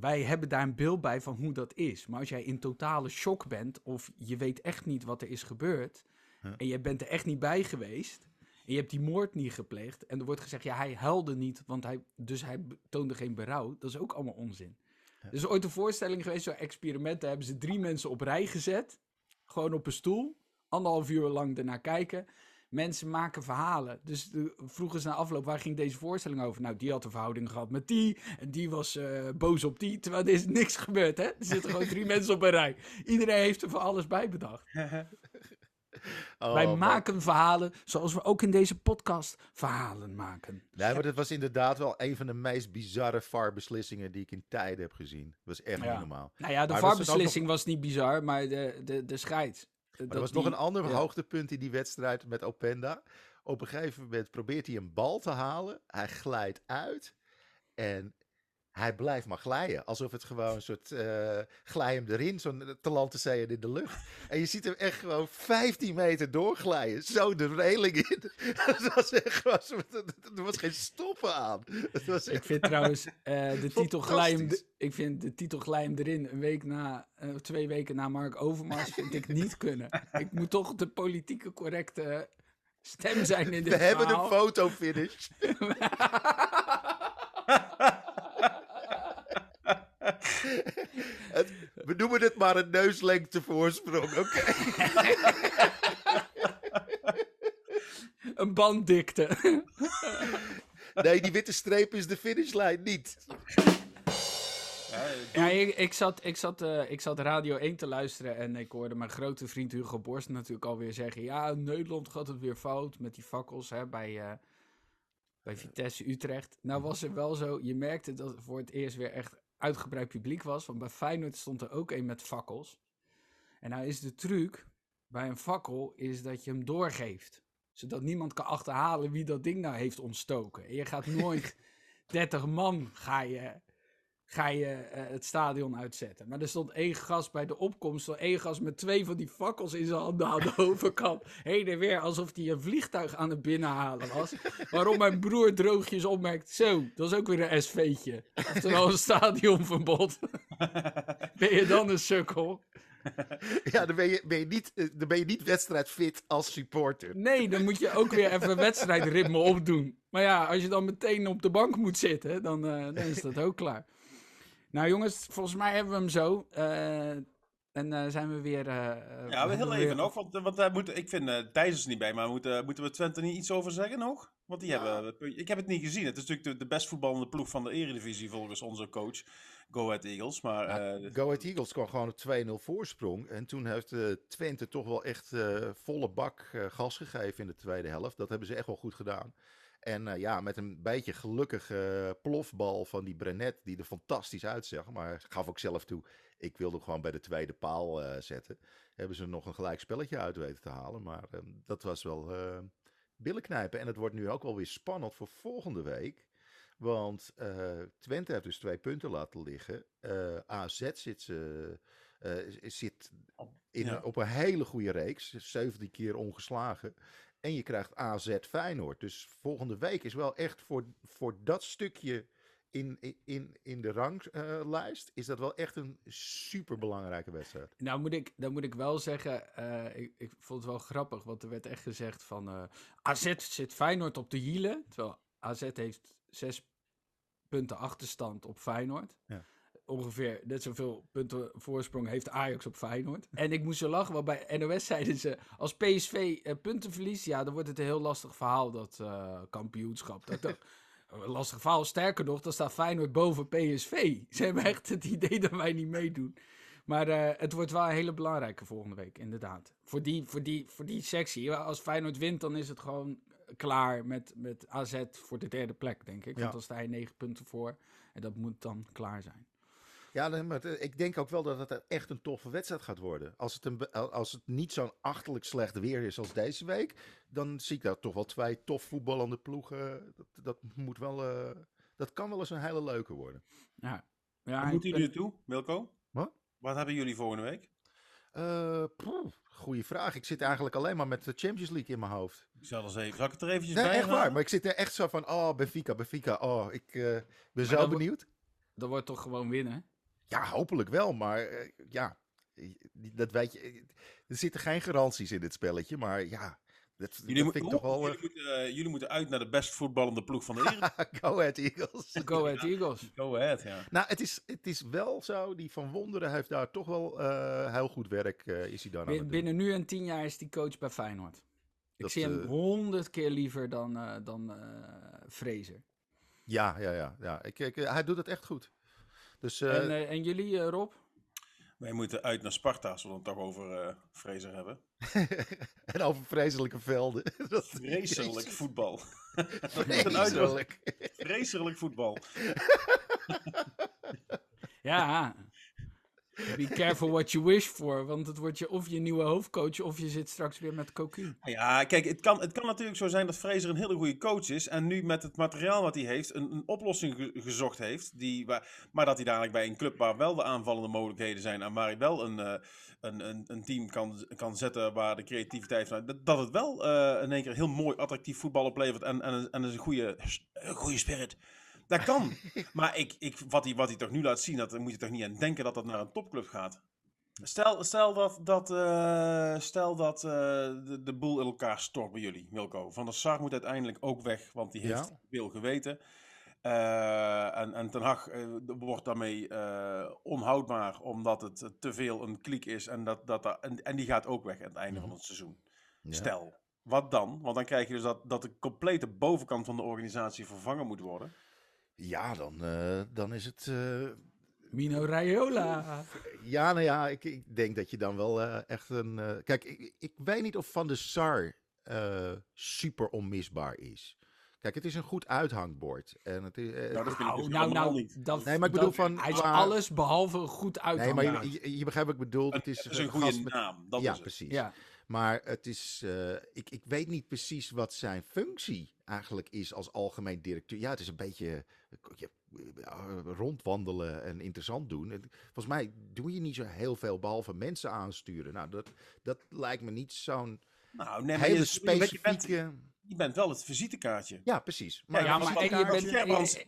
wij hebben daar een beeld bij van hoe dat is. Maar als jij in totale shock bent of je weet echt niet wat er is gebeurd Ja. en je bent er echt niet bij geweest. En je hebt die moord niet gepleegd. En er wordt gezegd, ja, hij huilde niet, want hij, dus hij toonde geen berouw. Dat is ook allemaal onzin. Er is ooit een voorstelling geweest, zo'n experiment. Daar hebben ze drie mensen op rij gezet. Gewoon op een stoel. Anderhalf uur lang ernaar kijken. Mensen maken verhalen. Dus de, vroegen ze na afloop, waar ging deze voorstelling over? Nou, die had een verhouding gehad met die. En die was eh, boos op die. Terwijl er is niks gebeurd, hè? Er zitten gewoon drie mensen op een rij. Iedereen heeft er voor alles bij bedacht. Oh, Wij maar- maken verhalen zoals we ook in deze podcast verhalen maken. Nee, maar dat was inderdaad wel een van de meest bizarre VAR-beslissingen die ik in tijden heb gezien. Dat was echt Ja. niet normaal. Nou ja, de Maar was was niet bizar, maar de, de, de scheids. Maar er was nog een ander ja. hoogtepunt in die wedstrijd met Openda. Op een gegeven moment probeert hij een bal te halen. Hij glijdt uit. En hij blijft maar glijden. Alsof het gewoon een soort uh, glij hem erin, zo'n talantenzeeën in de lucht. En je ziet hem echt gewoon 15 meter doorglijden. Zo de reling in. Was echt er was geen stoppen aan. Was Ik vind trouwens eh, de titel glij hem, ik vind de titel glij hem erin een week na, eh, twee weken na Mark Overmars vind ik niet kunnen. Ik moet toch de politieke correcte stem zijn in dit We hebben een fotofinish. Het- we noemen het maar een neuslengte voorsprong, oké? Een banddikte. Nee, die witte streep is de finishlijn niet. Ja, ik, ik zat, ik, zat, eh, ik zat Radio 1 te luisteren en ik hoorde mijn grote vriend Hugo Borst natuurlijk alweer zeggen... Ja, Nederland gaat het weer fout met die fakkels hè, bij, eh, bij Vitesse Utrecht. Nou was het wel zo, je merkte dat voor het eerst weer echt uitgebreid publiek was. Want bij Feyenoord stond er ook een met fakkels. En nou is de truc bij een fakkel is dat je hem doorgeeft. Zodat niemand kan achterhalen wie dat ding nou heeft ontstoken. En je gaat nooit 30 man ga je ga je eh, het stadion uitzetten. Maar er stond één gast bij de opkomst, één gast met twee van die fakkels in zijn handen aan de overkant. Heen en weer, alsof hij een vliegtuig aan het binnenhalen was. Waarom mijn broer droogjes opmerkt, zo, dat is ook weer een SV'tje. Oftewel een stadionverbod. ben je dan een sukkel? Ja, dan ben je, ben je, niet, eh, dan ben je niet wedstrijdfit als supporter. Nee, dan moet je ook weer even wedstrijdritme opdoen. Maar ja, als je dan meteen op de bank moet zitten, dan, eh, dan is dat ook klaar. Nou jongens, volgens mij hebben we hem zo. Eh, en eh, zijn we weer... eh, Ja, we heel we even weer- nog, want, want eh, moet, ik vind, eh Thijs is niet bij, maar moeten, moeten we Twente niet iets over zeggen nog? Want die hebben, ik heb het niet gezien. Het is natuurlijk de, de best voetballende ploeg van de eredivisie volgens onze coach, Go Ahead Eagles. Maar Ja, eh, Go Ahead Eagles kwam gewoon op 2-0 voorsprong. En toen heeft eh, Twente toch wel echt eh, volle bak eh, gas gegeven in de tweede helft. Dat hebben ze echt wel goed gedaan. En eh, ja, met een beetje gelukkige plofbal van die Brenet, die er fantastisch uitzag. Maar gaf ook zelf toe, ik wilde hem gewoon bij de tweede paal eh, zetten. Hebben ze nog een gelijk spelletje uit weten te halen. Maar eh, dat was wel eh billen knijpen. En het wordt nu ook wel weer spannend voor volgende week. Want Twente heeft dus twee punten laten liggen. AZ zit, eh, zit in, Ja. op een hele goede reeks. 17 keer ongeslagen. En je krijgt AZ Feyenoord. Dus volgende week is wel echt voor, voor dat stukje in, in, in de ranglijst... is dat wel echt een superbelangrijke wedstrijd. Nou moet ik, dan moet ik wel zeggen, eh, ik, ik vond het wel grappig, want er werd echt gezegd van eh, AZ zit Feyenoord op de hielen, terwijl AZ heeft zes punten achterstand op Feyenoord. Ja. Ongeveer net zoveel punten voorsprong heeft Ajax op Feyenoord. En ik moest zo lachen, want bij NOS zeiden ze, als PSV eh, punten verliest, ja, dan wordt het een heel lastig verhaal, dat eh, kampioenschap. Dat een lastig verhaal, sterker nog, dan staat Feyenoord boven PSV. Ze hebben echt het idee dat wij niet meedoen. Maar eh, het wordt wel een hele belangrijke volgende week, inderdaad. Voor die, voor die, voor die sectie. Als Feyenoord wint, dan is het gewoon klaar met, met AZ voor de derde plek, denk ik. Ja. Want dan sta je negen punten voor. En dat moet dan klaar zijn. Ja, maar ik denk ook wel dat het echt een toffe wedstrijd gaat worden. Als het, een, als het niet zo'n achterlijk slecht weer is als deze week, dan zie ik daar toch wel twee tof voetballende ploegen. Dat, dat moet wel, eh, dat kan wel eens een hele leuke worden. Ja. Ja, Waar moeten jullie naartoe, Wilco? Wat? Wat hebben jullie volgende week? Eh goeie vraag. Ik zit eigenlijk alleen maar met de Champions League in mijn hoofd. Ik zal, eens even, zal ik het er eventjes Nee, bij echt waar. Maar ik zit er echt zo van, oh, Benfica, Benfica. Oh, ik eh, ben zo benieuwd. Dat wordt toch gewoon winnen? Ja, hopelijk wel, maar eh, ja, dat weet je. eh, Er zitten geen garanties in dit spelletje, maar ja, dat, Jullie, dat moet- vind ik toch wel... jullie, moeten, eh, jullie moeten uit naar de best voetballende ploeg van de eredivisie. eh, Go Ahead Eagles. Go Ahead Eagles. Go ahead, ja. Nou, het is, het is wel zo, die Van Wonderen heeft daar toch wel eh, heel goed werk, eh, is hij doen. binnen nu en tien jaar is die coach bij Feyenoord. Ik Dat, zie hem eh, honderd keer liever dan, eh dan eh Fraser. Ja, ja, ja. ja. Ik, ik, hij doet het echt goed. Dus eh, en, eh, en jullie, eh, Rob? Wij moeten uit naar Sparta, als we dan toch over eh Fraser hebben. en over vreselijke velden. Dat- Vreselijk voetbal. Vreselijk. Vreselijk voetbal. Ja. Be careful what you wish for, want het wordt je of je nieuwe hoofdcoach of je zit straks weer met cocaïne. Ja, kijk, het kan, het kan natuurlijk zo zijn dat Fraser een hele goede coach is. En nu met het materiaal wat hij heeft, een, een oplossing ge- gezocht heeft. Die, maar dat hij dadelijk bij een club waar wel de aanvallende mogelijkheden zijn. En waar hij wel een, eh, een, een, een team kan, kan zetten waar de creativiteit van. Dat, het wel eh, in één keer heel mooi attractief voetbal oplevert. En, en, en een goede, een goede spirit. Dat kan. maar ik, ik, wat, hij, wat hij toch nu laat zien, dat, moet je toch niet aan denken dat dat naar een topclub gaat. Stel, stel dat, dat, eh, stel dat eh, de, de boel in elkaar stort bij jullie, Milko. Van der Sar moet uiteindelijk ook weg, want die heeft Ja. veel geweten. Eh, en, en Ten Hag wordt daarmee onhoudbaar, omdat het te veel een kliek is. En, dat, dat, en, en die gaat ook weg aan het einde van het seizoen. Ja. Stel, wat dan? Want dan krijg je dus dat, dat de complete bovenkant van de organisatie vervangen moet worden. Ja, dan, eh, dan is het. eh, Mino Raiola. ja, nou ja, ik, ik denk dat je dan wel eh, echt een. eh, kijk, ik, ik weet niet of Van de Sar eh, super onmisbaar is. Kijk, het is een goed uithangbord. En het is, eh, Nou, dat vind ik Nou, dus nou, nou, dat, Nee, maar ik bedoel dat- van Hij is alles behalve goed uit. nee, maar je, je, je begrijpt wat ik bedoel. Het is, Het is een een goede met- naam, dat ja, is het. precies. Ja. Maar het is, eh, ik, ik weet niet precies wat zijn functie eigenlijk is als algemeen directeur. Ja, het is een beetje ja, ja, rondwandelen en interessant doen. En Volgens mij doe je niet zo heel veel behalve mensen aansturen. Nou, dat, dat lijkt me niet zo'n Nou, nee, maar hele je, je bent- je, bent, specifieke... je bent wel het visitekaartje. Ja, precies. Ja, Ja, maar je elkaar. bent,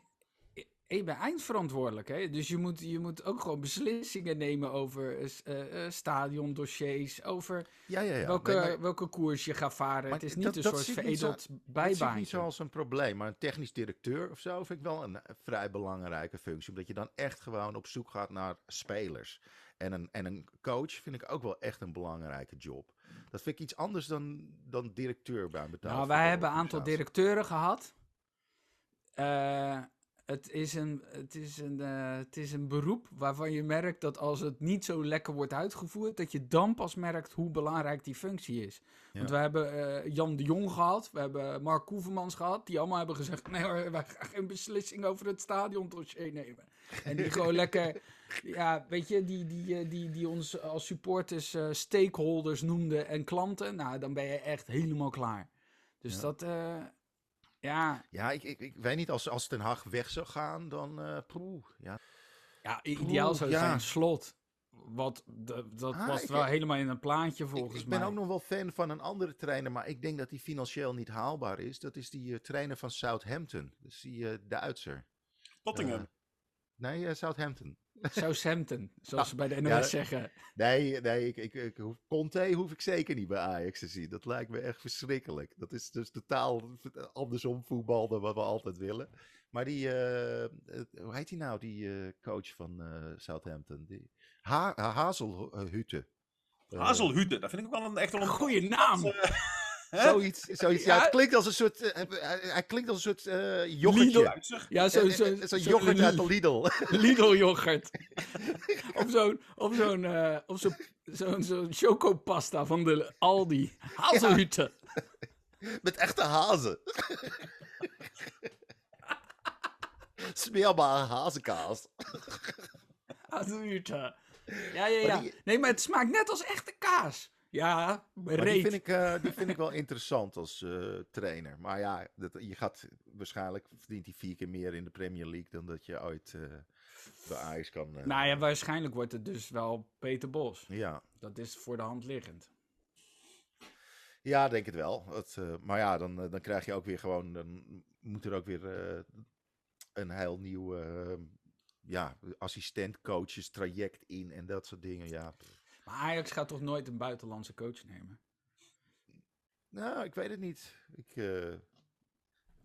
Je, bent eindverantwoordelijk, hè? Dus je moet, je moet ook gewoon beslissingen nemen over eh, eh, eh, stadiondossiers, over Ja, ja, ja. welke, Nee, maar- welke koers je gaat varen. Het is niet dat- een dat soort zo- veredeld Dat zie ik bijbaantje. niet zo als een probleem, maar een technisch directeur of zo vind ik wel een vrij belangrijke functie. Omdat je dan echt gewoon op zoek gaat naar spelers. En een, en een coach vind ik ook wel echt een belangrijke job. Dat vind ik iets anders dan, dan directeur bij een betaald Nou, wij hebben een aantal directeuren gehad. Eh, het, is een, het, is een, eh, het is een beroep waarvan je merkt dat als het niet zo lekker wordt uitgevoerd, dat je dan pas merkt hoe belangrijk die functie is. Want we hebben eh, Jan de Jong gehad, we hebben Mark Koevermans gehad, die allemaal hebben gezegd, nee hoor, wij gaan geen beslissing over het stadiondossier nemen. En die gewoon lekker, ja, weet je, die, die, eh, die, die ons als supporters eh, stakeholders noemden en klanten, nou, dan ben je echt helemaal klaar. Dus Ja. dat, ja, Ja, ik, ik, ik weet niet, als, als Ten Hag weg zou gaan, dan... eh poeh, ja. ja, ideaal zou ja. zijn slot. Wat, dat dat Ah, was ik- wel helemaal in een plaatje volgens ik, ik ben mij. ook nog wel fan van een andere trainer, maar ik denk dat die financieel niet haalbaar is. Dat is die eh, trainer van Southampton. Dat is die eh, Duitser. Tottingham. Eh, nee, eh, Southampton. Southampton, zoals ze bij de ja, NOS zeggen. Nee, nee ik, ik, ik, hoef- Conte hoef ik zeker niet bij Ajax te zien. Dat lijkt me echt verschrikkelijk. Dat is dus totaal andersom voetbal dan wat we altijd willen. Maar die, eh, hoe heet die nou, die eh, coach van eh, Southampton? Die, ha Hazelhutte. Hazelhute, dat vind ik ook wel een echt wel een Goeie naam! Zoiets, zoiets. Ja, het klinkt als een soort, eh, hij, hij klinkt als een soort eh yoghurtje. Ja, zo'n zo, Eh, eh, Zo'n zo yoghurt uit de Lidl. Lidl yoghurt. of zo'n of zo'n eh, of zo'n zo'n zo'n chocopasta van de Aldi. Hazelhütte. Met echte hazen. Smeerbare hazenkaas. Hazelhütte. Ja, ja, ja. die- Nee, maar het smaakt net als echte kaas. Ja, Maar die vind, ik, eh, die vind ik wel interessant als eh, trainer. Maar ja, dat, je gaat waarschijnlijk verdient hij vier keer meer in de Premier League dan dat je ooit eh bij Ajax kan. Nou ja, waarschijnlijk wordt het dus wel Peter Bos. ja. Dat is voor de hand liggend. Ja, denk het wel. Het, maar ja, dan, dan krijg je ook weer gewoon. Dan moet er ook weer een heel nieuw ja, assistent-coaches traject in en dat soort dingen. Ja. Maar Ajax gaat toch nooit een buitenlandse coach nemen? Nou, ik weet het niet. Ik, eh,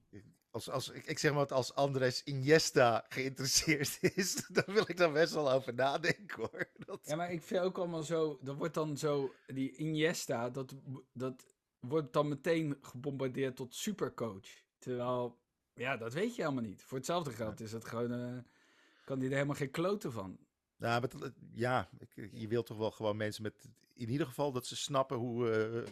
ik- als, als, ik, ik zeg maar, wat, als Andres Iniesta geïnteresseerd is, dan wil ik daar best wel over nadenken hoor. Dat, Ja, maar ik vind ook allemaal zo. Dat wordt dan zo. Die Iniesta, dat, dat wordt dan meteen gebombardeerd tot supercoach. Terwijl, ja, dat weet je helemaal niet. Voor hetzelfde geld is het gewoon. eh, kan die er helemaal geen kloten van. Nou, maar dat- ja, ik- je wilt toch wel gewoon mensen met... In ieder geval dat ze snappen hoe, eh, eh,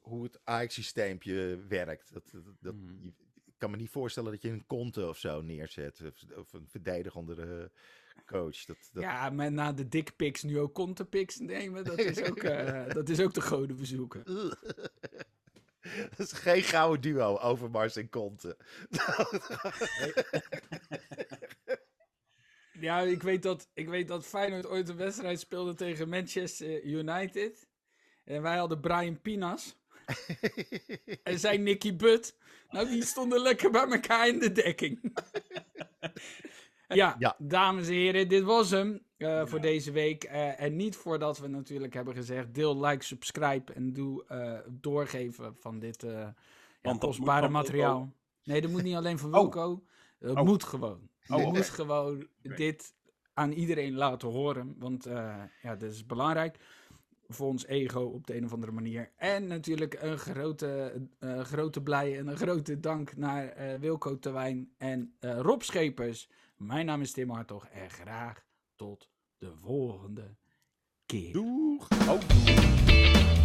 hoe het AX-systeempje werkt. Dat, dat, dat- Mhm. je- ik kan me niet voorstellen dat je een Conte of zo neerzet. Of, of een verdedigende coach. Dat, dat, Ja, maar na de dickpics nu ook contepics nemen, dat is ook, eh, dat is ook de goden bezoeken. dat is geen gouden duo, Overmars en Conte. Ja, ik weet, dat, ik weet dat Feyenoord ooit een wedstrijd speelde tegen Manchester United. En wij hadden Brian Pinas en zijn Nicky Butt. Nou, die stonden lekker bij elkaar in de dekking. ja, Ja. dames en heren, dit was hem eh, voor deze week. Eh, en niet voordat we natuurlijk hebben gezegd, deel, like, subscribe en doe eh, doorgeven van dit eh ja, dat kostbare materiaal. Nee, dat moet niet alleen van Oh. Wilco. Het Oh. moet gewoon. Oh, oké. moet gewoon dit aan iedereen laten horen. Want eh, ja, dat is belangrijk. Voor ons ego op de een of andere manier. En natuurlijk een grote, eh, grote blij en een grote dank naar eh, Wilco Terwijn en Rob Schepers. Mijn naam is Tim Hartog en graag tot de volgende keer. Doeg! Oh.